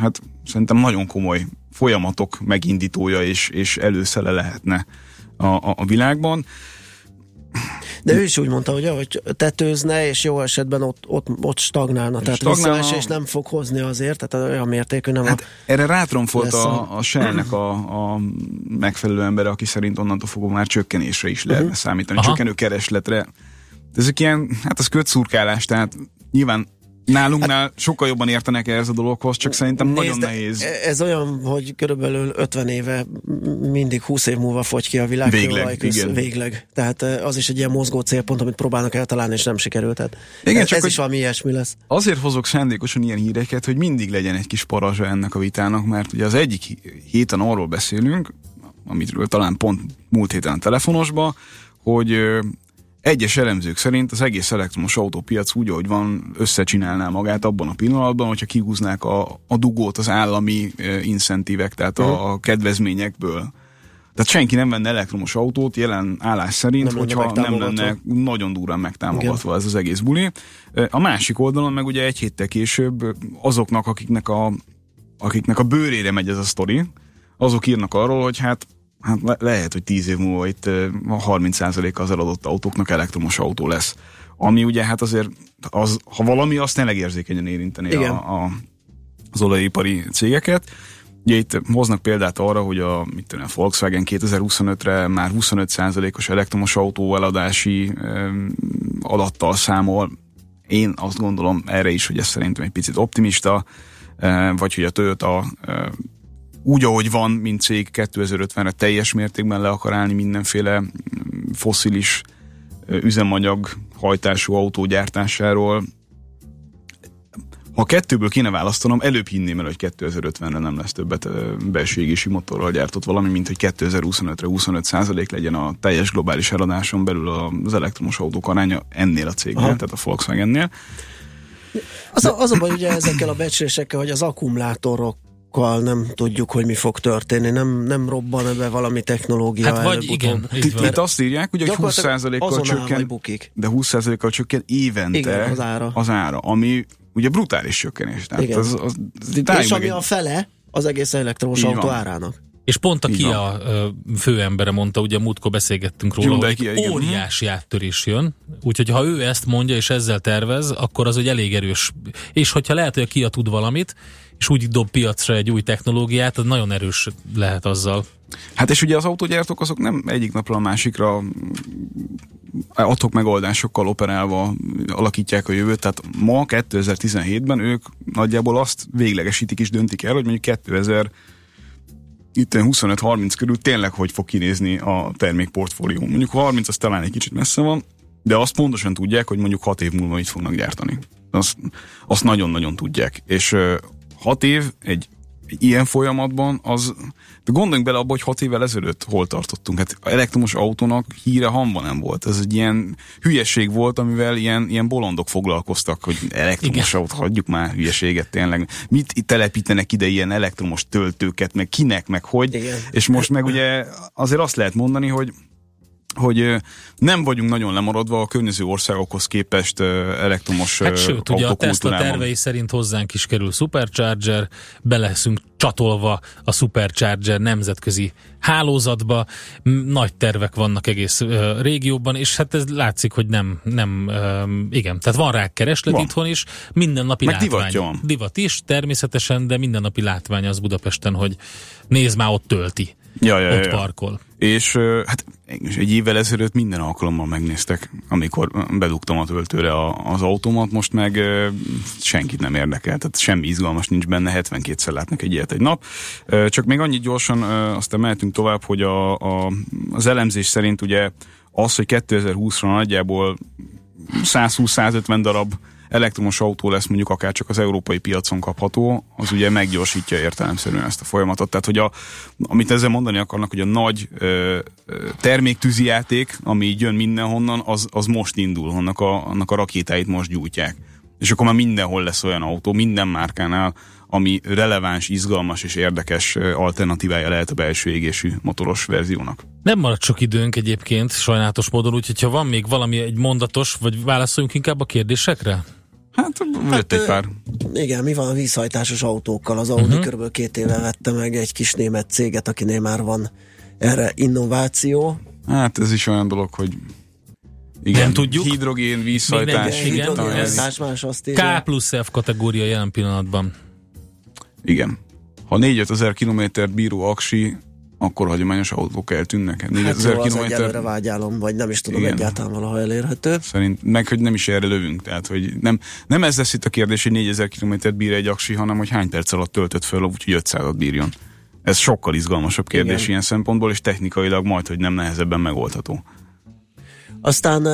hát szerintem nagyon komoly folyamatok megindítója és, és előszele lehetne a, a, a világban. De ő is úgy mondta, hogy, hogy tetőzne, és jó esetben ott, ott, ott stagnálna. Tehát stagnálna. és nem fog hozni azért, tehát olyan mértékű nem hát a, Erre rátromfolt a, a Shell-nek a, a megfelelő ember, aki szerint onnantól fogva már csökkenésre is lehetne uh-huh. számítani, Aha. csökkenő keresletre. De ezek ilyen, hát az kötszurkálás, tehát nyilván Nálunknál hát, sokkal jobban értenek ehhez a dologhoz, csak szerintem nézd, nagyon nehéz. Ez olyan, hogy körülbelül 50 éve, mindig 20 év múlva fogy ki a világ. Végleg, igen. Végleg. Tehát az is egy ilyen mozgó célpont, amit próbálnak eltalálni, és nem sikerült. Tehát igen, ez, csak ez is valami ilyesmi lesz. Azért hozok szándékosan ilyen híreket, hogy mindig legyen egy kis parazsa ennek a vitának, mert ugye az egyik héten arról beszélünk, amitről talán pont múlt héten a telefonosba, hogy egyes elemzők szerint az egész elektromos autópiac úgy, ahogy van, összecsinálná magát abban a pillanatban, hogyha kihúznák a, a dugót az állami uh, incentívek, tehát uh-huh. a, a kedvezményekből. Tehát senki nem venne elektromos autót jelen állás szerint, nem hogyha nem lenne nagyon durán megtámogatva Igen. ez az egész buli. A másik oldalon meg ugye egy héttel később azoknak, akiknek a, akiknek a bőrére megy ez a sztori, azok írnak arról, hogy hát hát le- lehet, hogy 10 év múlva itt a 30%-a az eladott autóknak elektromos autó lesz. Ami ugye hát azért, az, ha valami, azt tényleg érzékenyen érinteni a, a, az olajipari cégeket. Ugye itt hoznak példát arra, hogy a, mit tudom, a Volkswagen 2025-re már 25%-os elektromos autó eladási um, adattal számol. Én azt gondolom erre is, hogy ez szerintem egy picit optimista, vagy hogy a Toyota úgy, ahogy van, mint cég 2050-re teljes mértékben le akar állni mindenféle mm, foszilis üzemanyag hajtású autó gyártásáról. Ha kettőből kéne választanom, előbb hinném el, hogy 2050-re nem lesz többet belső égési motorral gyártott valami, mint hogy 2025-re 25 százalék legyen a teljes globális eladáson belül az elektromos autók aránya ennél a cégnél, Aha. tehát a Volkswagennél. Az a, az a baj ugye ezekkel a becslésekkel, hogy az akkumulátorok nem tudjuk, hogy mi fog történni, nem, nem robban ebbe valami technológia Hát vagy igen. Itt, itt azt írják, hogy 20%-kal csökken, de 20%-kal csökken évente igen, az, ára. az ára, ami ugye brutális csökkenés. Tehát igen. Az, az, az, És ami a fele az egész elektromos autó van. árának. És pont a Kia főembere mondta, ugye múltkor beszélgettünk róla, Hyundai hogy Kia, óriási áttörés jön, úgyhogy ha ő ezt mondja és ezzel tervez, akkor az egy elég erős. És hogyha lehet, hogy a Kia tud valamit, és úgy dob piacra egy új technológiát, az nagyon erős lehet azzal. Hát és ugye az autógyártók azok nem egyik napra a másikra adhok megoldásokkal operálva alakítják a jövőt, tehát ma 2017-ben ők nagyjából azt véglegesítik és döntik el, hogy mondjuk 2000 itt 25-30 körül tényleg hogy fog kinézni a termékportfólió. Mondjuk 30 az talán egy kicsit messze van, de azt pontosan tudják, hogy mondjuk 6 év múlva mit fognak gyártani. Azt, azt nagyon-nagyon tudják. És 6 év egy ilyen folyamatban, az, de gondoljunk bele abba, hogy hat évvel ezelőtt hol tartottunk. Hát elektromos autónak híre hamba nem volt. Ez egy ilyen hülyeség volt, amivel ilyen, ilyen bolondok foglalkoztak, hogy elektromos autó, hagyjuk már hülyeséget tényleg. Mit telepítenek ide ilyen elektromos töltőket, meg kinek, meg hogy. Igen. És most meg ugye azért azt lehet mondani, hogy hogy nem vagyunk nagyon lemaradva a környező országokhoz képest elektromos hát sőt, ugye a Tesla tervei szerint hozzánk is kerül Supercharger, be leszünk csatolva a Supercharger nemzetközi hálózatba, nagy tervek vannak egész régióban, és hát ez látszik, hogy nem, nem igen, tehát van rá kereslet van. itthon is, mindennapi Meg látvány. Divat, divat is, természetesen, de mindennapi látvány az Budapesten, hogy nézd már, ott tölti ja, ja, ott ja. parkol. És hát egy évvel ezelőtt minden alkalommal megnéztek, amikor bedugtam a töltőre a, az automat, most meg senkit nem érdekel, tehát semmi izgalmas nincs benne, 72-szer látnak egy ilyet egy nap. Csak még annyit gyorsan, aztán mehetünk tovább, hogy a, a, az elemzés szerint ugye az, hogy 2020-ra nagyjából 120-150 darab elektromos autó lesz mondjuk akár csak az európai piacon kapható, az ugye meggyorsítja értelemszerűen ezt a folyamatot. Tehát, hogy a, amit ezzel mondani akarnak, hogy a nagy ö, terméktűzi játék, ami így jön mindenhonnan, az, az most indul, annak a, annak a rakétáit most gyújtják. És akkor már mindenhol lesz olyan autó, minden márkánál, ami releváns, izgalmas és érdekes alternatívája lehet a belső égésű motoros verziónak. Nem maradt sok időnk egyébként, sajnálatos módon, úgyhogy ha van még valami egy mondatos, vagy válaszoljunk inkább a kérdésekre? Hát, hát egy pár. Igen, mi van a vízhajtásos autókkal? Az Audi uh-huh. kb. két éve vette meg egy kis német céget, akinél már van erre innováció. Hát ez is olyan dolog, hogy igen, nem tudjuk. Hidrogén, vízhajtás. Igen, igen, ez más, más azt K plusz F kategória jelen pillanatban. Igen. Ha 4 ezer kilométert bíró aksi, akkor hagyományos autók eltűnnek. 4000 hát kilométer... előre vágyálom, vagy nem is tudom Igen. egyáltalán valaha elérhető. Szerint, meg hogy nem is erre lövünk, tehát hogy nem, nem ez lesz itt a kérdés, hogy 4000 kilométert bír egy aksi, hanem hogy hány perc alatt töltött föl, úgyhogy 500-at bírjon. Ez sokkal izgalmasabb kérdés Igen. ilyen szempontból, és technikailag majd, hogy nem nehezebben megoldható. Aztán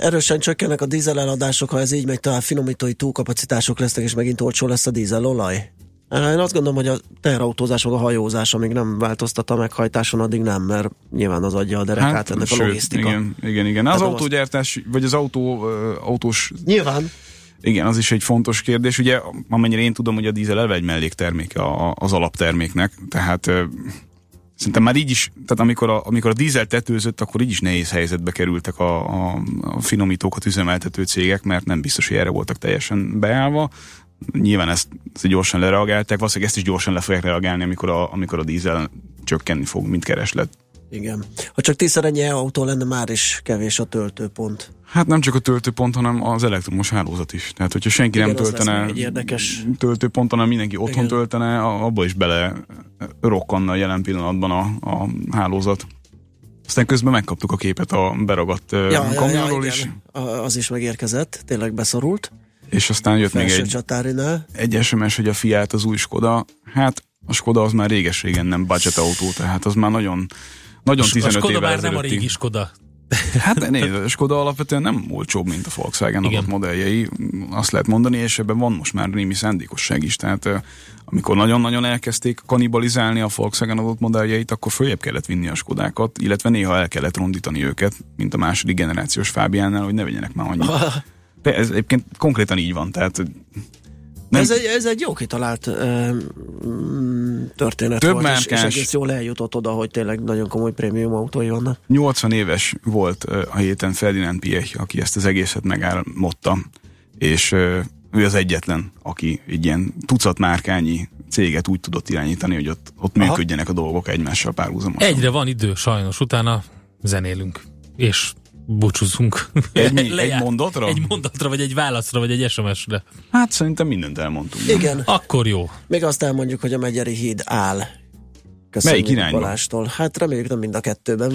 erősen csökkennek a dízel eladások, ha ez így megy, talán finomítói túlkapacitások lesznek, és megint olcsó lesz a dízelolaj. Én azt gondolom, hogy a teherautózás, meg a hajózás, amíg nem változtat a meghajtáson, addig nem, mert nyilván az adja a derekát hát, ennek sőt, a logisztika. Igen, igen, igen. Az autógyártás, vagy az autó, autós... Nyilván. Igen, az is egy fontos kérdés. Ugye, amennyire én tudom, hogy a dízel elve egy mellékterméke az alapterméknek, tehát Szerintem már így is, tehát amikor a, amikor a dízel tetőzött, akkor így is nehéz helyzetbe kerültek a, a, a finomítókat üzemeltető cégek, mert nem biztos, hogy erre voltak teljesen beállva nyilván ezt, ezt gyorsan lereagálták, valószínűleg ezt is gyorsan le fogják reagálni, amikor a, amikor a dízel csökkenni fog, mint kereslet. Igen. Ha csak tízszer ennyi autó lenne, már is kevés a töltőpont. Hát nem csak a töltőpont, hanem az elektromos hálózat is. Tehát, hogyha senki Igen, nem töltene érdekes... töltőpont, hanem mindenki otthon Igen. töltene, abba is bele rokkanna jelen pillanatban a, a hálózat. Aztán közben megkaptuk a képet a beragadt ja, kamionról ja, ja, is. Az is megérkezett, tényleg beszorult. És aztán jött még egy, egy SMS, hogy a fiát az új Skoda. Hát a Skoda az már réges-régen nem budget autó, tehát az már nagyon, nagyon a 15 a Skoda évvel már nem a régi Skoda. Hát nézd, a Skoda alapvetően nem olcsóbb, mint a Volkswagen Igen. adott modelljei, azt lehet mondani, és ebben van most már némi szándékosság is, tehát amikor nagyon-nagyon elkezdték kanibalizálni a Volkswagen adott modelljeit, akkor följebb kellett vinni a Skodákat, illetve néha el kellett rondítani őket, mint a második generációs Fábiánnál, hogy ne vegyenek már annyit. Ez egyébként konkrétan így van, tehát Nem. Ez, egy, ez egy jó kitalált ö, mm, történet Több volt, és, és márkás- egész jól eljutott oda, hogy tényleg nagyon komoly prémium autói vannak. 80 éves volt ö, a héten Ferdinand Piech, aki ezt az egészet megálmodta, és ö, ő az egyetlen, aki egy ilyen tucat márkányi céget úgy tudott irányítani, hogy ott, ott Aha. működjenek a dolgok egymással párhuzamosan. Egyre van idő, sajnos, utána zenélünk. És búcsúzunk. Egy mi? Lejárt. Egy mondatra? Egy mondatra, vagy egy válaszra, vagy egy SMS-re. Hát szerintem mindent elmondtunk. Igen, Akkor jó. még azt elmondjuk, hogy a Megyeri híd áll. Köszönjük Melyik irányba? Balástól. Hát reméljük nem mind a kettőben.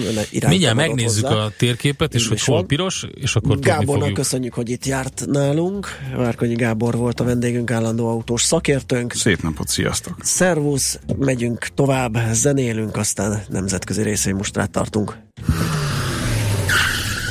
Mindjárt megnézzük hozzá. a térképet, és hogy hol van. piros, és akkor Gábornak fogjuk. köszönjük, hogy itt járt nálunk. Várkonyi Gábor volt a vendégünk, állandó autós szakértőnk. Szép napot, sziasztok! Szervusz, megyünk tovább, zenélünk, aztán nemzetközi részvénymustrát tartunk.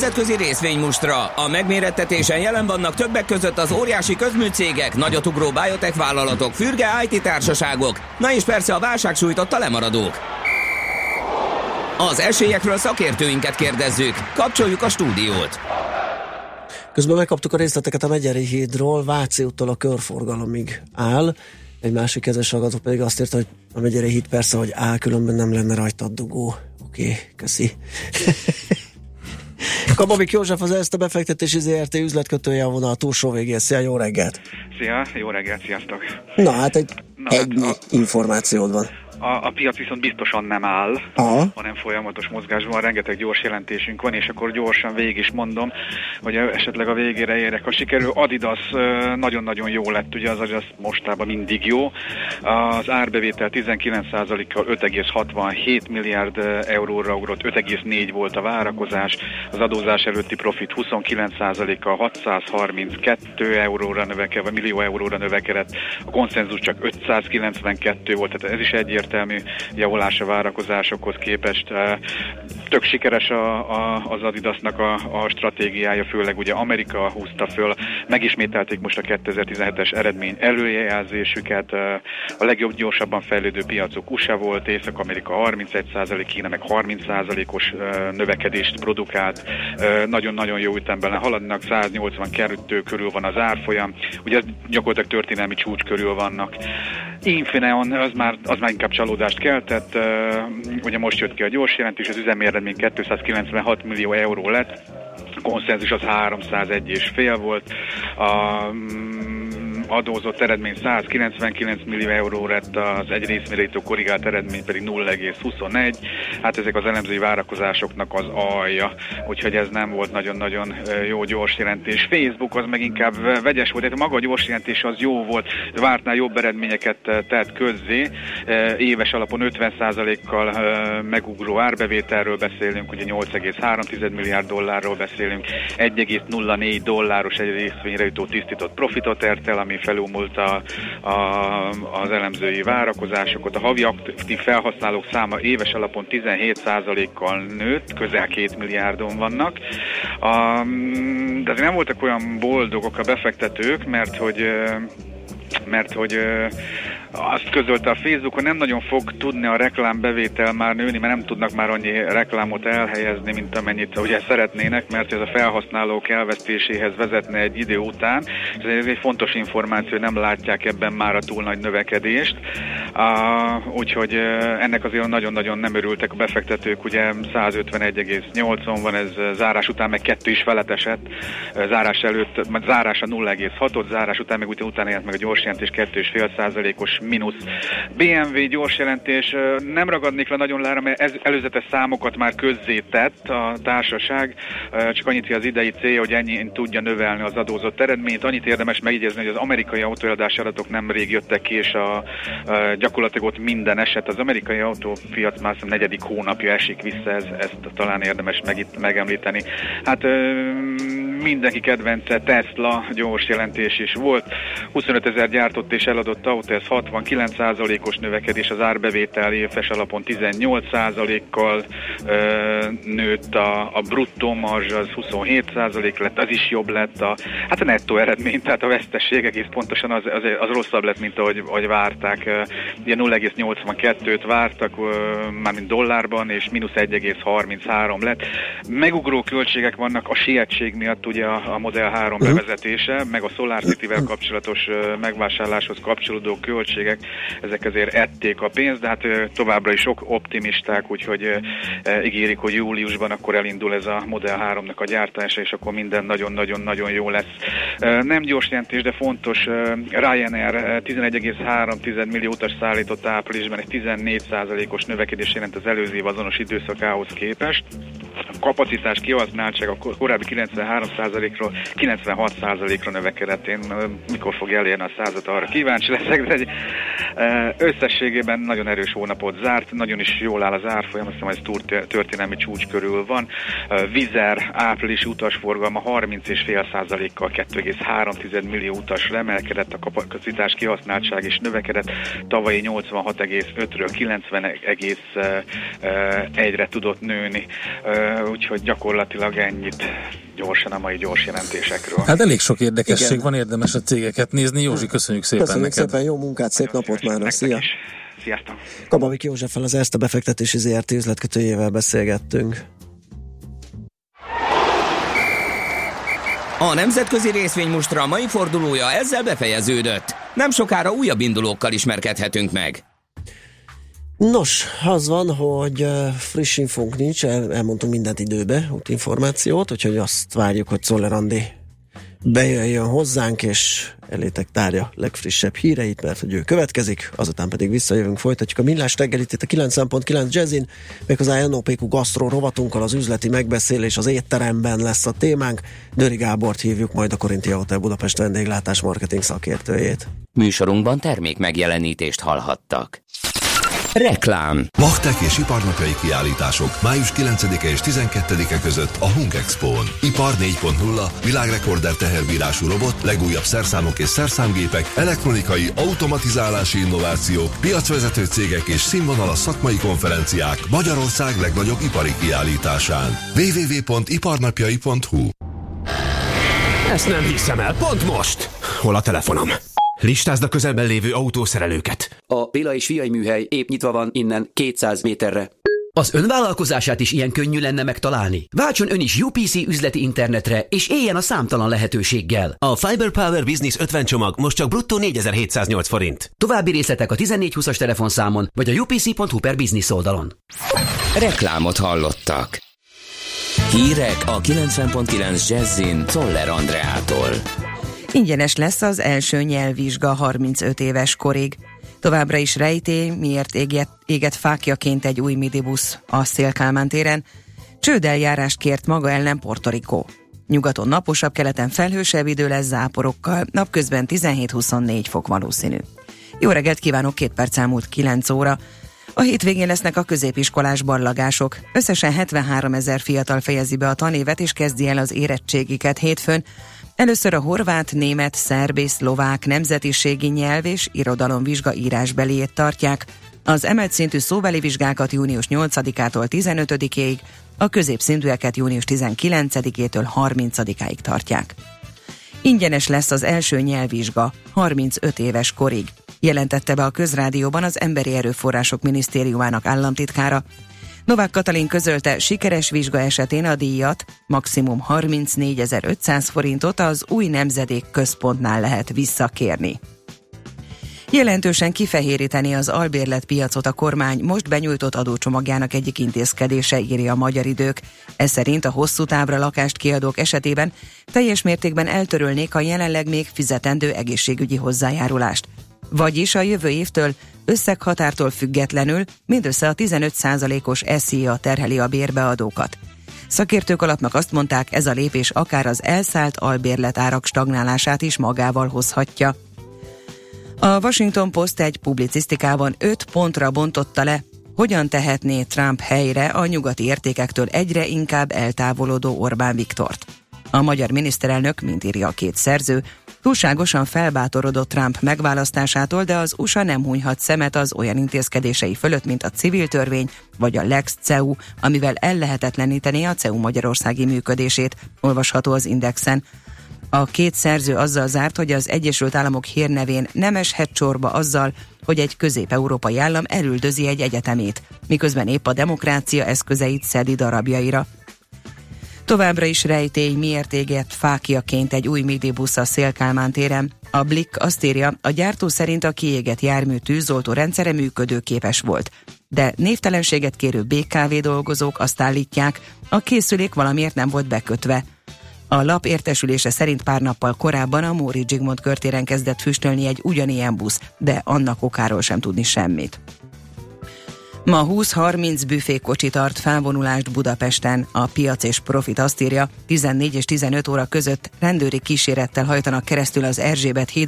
Nemzetközi részvénymustra. A megmérettetésen jelen vannak többek között az óriási közműcégek, nagyotugró biotech vállalatok, fürge IT társaságok, na és persze a válság sújtotta lemaradók. Az esélyekről szakértőinket kérdezzük. Kapcsoljuk a stúdiót. Közben megkaptuk a részleteket a Megyeri hídról, Váci úttól a körforgalomig áll. Egy másik kedves hallgató pedig azt írta, hogy a Megyeri híd persze, hogy áll, különben nem lenne rajta dugó. Oké, okay, köszi. Kababik József az ezt a befektetési ZRT üzletkötője a vonal túlsó végén. Szia, jó reggelt! Szia, jó reggelt, sziasztok! Na hát egy, Na, egy hát információd van. A, a piac viszont biztosan nem áll, Aha. hanem folyamatos mozgásban, rengeteg gyors jelentésünk van, és akkor gyorsan végig is mondom, hogy esetleg a végére érek. Ha sikerül, Adidas nagyon-nagyon jó lett, ugye az Adidas mostában mindig jó. Az árbevétel 19%-kal 5,67 milliárd euróra ugrott, 5,4 volt a várakozás, az adózás előtti profit 29%-kal 632 euróra növekedve, millió euróra növekedett, a konszenzus csak 592 volt, tehát ez is egyértelmű javulás a várakozásokhoz képest. Eh, Tök sikeres a, a, az Adidasnak a, a stratégiája, főleg ugye Amerika húzta föl, megismételték most a 2017-es eredmény előjelzésüket, eh, a legjobb gyorsabban fejlődő piacok USA volt, Észak-Amerika 31%, Kína meg 30%-os eh, növekedést produkált, nagyon-nagyon jó ütemben haladnak, 182 körül van az árfolyam, ugye gyakorlatilag történelmi csúcs körül vannak. Infineon, az már, az már inkább csalódást keltett, uh, ugye most jött ki a gyors jelentés, az üzemi eredmény 296 millió euró lett, a konszenzus az 301 és fél volt, a mm, adózott eredmény 199 millió euró lett, az egy részmérítő korrigált eredmény pedig 0,21. Hát ezek az elemzői várakozásoknak az alja, úgyhogy ez nem volt nagyon-nagyon jó gyors jelentés. Facebook az meg inkább vegyes volt, tehát maga a gyors jelentés az jó volt, vártnál jobb eredményeket tett közzé. Éves alapon 50%-kal ö, megugró árbevételről beszélünk, ugye 8,3 milliárd dollárról beszélünk, 1,04 dolláros egy részvényre jutó tisztított profitot ért el, ami felülmúlta a, az elemzői várakozásokat. A havi aktív felhasználók száma éves alapon 17%-kal nőtt, közel 2 milliárdon vannak. A, de nem voltak olyan boldogok a befektetők, mert hogy mert hogy ö, azt közölte a Facebook, hogy nem nagyon fog tudni a reklámbevétel már nőni, mert nem tudnak már annyi reklámot elhelyezni, mint amennyit ugye szeretnének, mert ez a felhasználók elvesztéséhez vezetne egy idő után. Ez egy fontos információ, hogy nem látják ebben már a túl nagy növekedést. Uh, úgyhogy uh, ennek azért nagyon-nagyon nem örültek a befektetők, ugye 151,8-on van, ez zárás után meg kettő is felet esett, zárás előtt, zárása 0,6-ot, zárás után meg utána jelent meg a gyors jelentés 2,5 százalékos mínusz. BMW gyors jelentés, nem ragadnék le nagyon lára, mert ez előzetes számokat már közzétett a társaság, csak annyit, az idei célja, hogy ennyi tudja növelni az adózott eredményt. Annyit érdemes megjegyezni, hogy az amerikai autóeladási adatok nemrég jöttek ki, és a, a, gyakorlatilag ott minden eset. Az amerikai autópiac már hiszem negyedik hónapja esik vissza, ez, ezt talán érdemes meg, megemlíteni. Hát mindenki kedvence Tesla gyors jelentés is volt. 25 ezer gyártott és eladott autó, ez 69%-os növekedés, az árbevétel éves alapon 18%-kal ö, nőtt, a, a bruttó marzs az 27% lett, az is jobb lett, a, hát a nettó eredmény, tehát a vesztesség egész pontosan az, az, az rosszabb lett, mint ahogy, ahogy várták. Ugye 0,82-t vártak, mármint dollárban, és mínusz 1,33 lett. Megugró költségek vannak a sietség miatt, ugye a, a Model 3 bevezetése, meg a Solar City-vel kapcsolatos ö, megvásárláshoz kapcsolódó költségek, ezek azért ették a pénzt, de hát továbbra is sok optimisták, úgyhogy ígérik, hogy júliusban akkor elindul ez a Model 3-nak a gyártása, és akkor minden nagyon-nagyon-nagyon jó lesz. Nem gyors jelentés, de fontos, Ryanair ö, 11,3 millió utas szállított áprilisban, egy 14%-os növekedés jelent az előző év azonos időszakához képest. Kapacitás kihasználtság a kor- korábbi 93%-ról 96%-ra növekedett. Én mikor fog elérni a százat, arra kíváncsi leszek, de egy, összességében nagyon erős hónapot zárt, nagyon is jól áll az árfolyam, azt hiszem, ez túr- történelmi csúcs körül van. Vizer április utasforgalma 30,5%-kal 2,3 millió utasra emelkedett, a kapacitás kihasználtság is növekedett, tavalyi 86,5-ről 90,1-re tudott nőni, úgyhogy gyakorlatilag ennyit gyorsan a mai gyors jelentésekről. Hát elég sok érdekesség Igen. van, érdemes a cégeket nézni. Józsi, köszönjük szépen Köszönjük neked. szépen, jó munkát, szép napot már, szia! Sziasztok! Kabavik Józseffel az ezt a befektetési ZRT üzletkötőjével beszélgettünk. A nemzetközi részvénymustra mai fordulója ezzel befejeződött. Nem sokára újabb indulókkal ismerkedhetünk meg. Nos, az van, hogy friss infónk nincs, el, elmondtunk mindent időbe, információt, úgyhogy azt várjuk, hogy Szoller Andi bejöjjön hozzánk, és elétek tárja legfrissebb híreit, mert hogy ő következik, azután pedig visszajövünk, folytatjuk a millás reggelit itt a 90.9 Jazzin, méghozzá NOPQ Gastro rovatunkkal az üzleti megbeszélés az étteremben lesz a témánk. Döri Gábort hívjuk majd a Korintia Hotel Budapest vendéglátás marketing szakértőjét. Műsorunkban termék megjelenítést hallhattak. Reklám Machtek és iparnapjai kiállítások május 9-e és 12-e között a Hung Expo-n. Ipar 4.0, világrekorder teherbírású robot, legújabb szerszámok és szerszámgépek, elektronikai, automatizálási innováció, piacvezető cégek és színvonalas szakmai konferenciák Magyarország legnagyobb ipari kiállításán. www.iparnapjai.hu Ezt nem hiszem el, pont most! Hol a telefonom? Listázd a közelben lévő autószerelőket. A Béla és Fiai műhely épp nyitva van innen 200 méterre. Az önvállalkozását is ilyen könnyű lenne megtalálni. Váltson ön is UPC üzleti internetre, és éljen a számtalan lehetőséggel. A Fiber Power Business 50 csomag most csak bruttó 4708 forint. További részletek a 1420-as telefonszámon, vagy a upc.hu per business oldalon. Reklámot hallottak. Hírek a 90.9 Jazzin Toller Andreától. Ingyenes lesz az első nyelvvizsga 35 éves korig. Továbbra is rejtély, miért éget, éget fákjaként egy új midibusz a Szélkálmán téren. Csődeljárást kért maga ellen Puerto Rico. Nyugaton naposabb, keleten felhősebb idő lesz záporokkal, napközben 17-24 fok valószínű. Jó reggelt kívánok, két perc elmúlt 9 óra. A hétvégén lesznek a középiskolás barlagások. Összesen 73 ezer fiatal fejezi be a tanévet és kezdi el az érettségiket hétfőn. Először a horvát, német, szerb és szlovák nemzetiségi nyelv és irodalomvizsga írásbeliét tartják. Az emelt szintű szóbeli vizsgákat június 8-ától 15-ig, a középszintűeket június 19-től 30-áig tartják. Ingyenes lesz az első nyelvvizsga 35 éves korig, jelentette be a közrádióban az Emberi Erőforrások Minisztériumának államtitkára. Novák Katalin közölte, sikeres vizsga esetén a díjat maximum 34.500 forintot az új nemzedék központnál lehet visszakérni. Jelentősen kifehéríteni az albérletpiacot a kormány most benyújtott adócsomagjának egyik intézkedése, írja a magyar idők. Ez szerint a hosszú távra lakást kiadók esetében teljes mértékben eltörölnék a jelenleg még fizetendő egészségügyi hozzájárulást. Vagyis a jövő évtől összeghatártól függetlenül mindössze a 15%-os SZIA terheli a bérbeadókat. Szakértők alapnak azt mondták, ez a lépés akár az elszállt albérletárak stagnálását is magával hozhatja. A Washington Post egy publicisztikában öt pontra bontotta le, hogyan tehetné Trump helyre a nyugati értékektől egyre inkább eltávolodó Orbán Viktort. A magyar miniszterelnök, mint írja a két szerző, túlságosan felbátorodott Trump megválasztásától, de az USA nem hunyhat szemet az olyan intézkedései fölött, mint a civil törvény vagy a Lex CEU, amivel ellehetetleníteni a CEU magyarországi működését, olvasható az Indexen. A két szerző azzal zárt, hogy az Egyesült Államok hírnevén nem eshet csorba azzal, hogy egy közép-európai állam elüldözi egy egyetemét, miközben épp a demokrácia eszközeit szedi darabjaira. Továbbra is rejtély, miért égett fákjaként egy új midibusz a Szélkálmán téren. A Blick azt írja, a gyártó szerint a kiégett jármű tűzoltó rendszere működőképes volt. De névtelenséget kérő BKV dolgozók azt állítják, a készülék valamiért nem volt bekötve. A lap értesülése szerint pár nappal korábban a Móri Zsigmond körtéren kezdett füstölni egy ugyanilyen busz, de annak okáról sem tudni semmit. Ma 20-30 büfékocsi tart felvonulást Budapesten. A piac és profit azt írja, 14 és 15 óra között rendőri kísérettel hajtanak keresztül az Erzsébet híd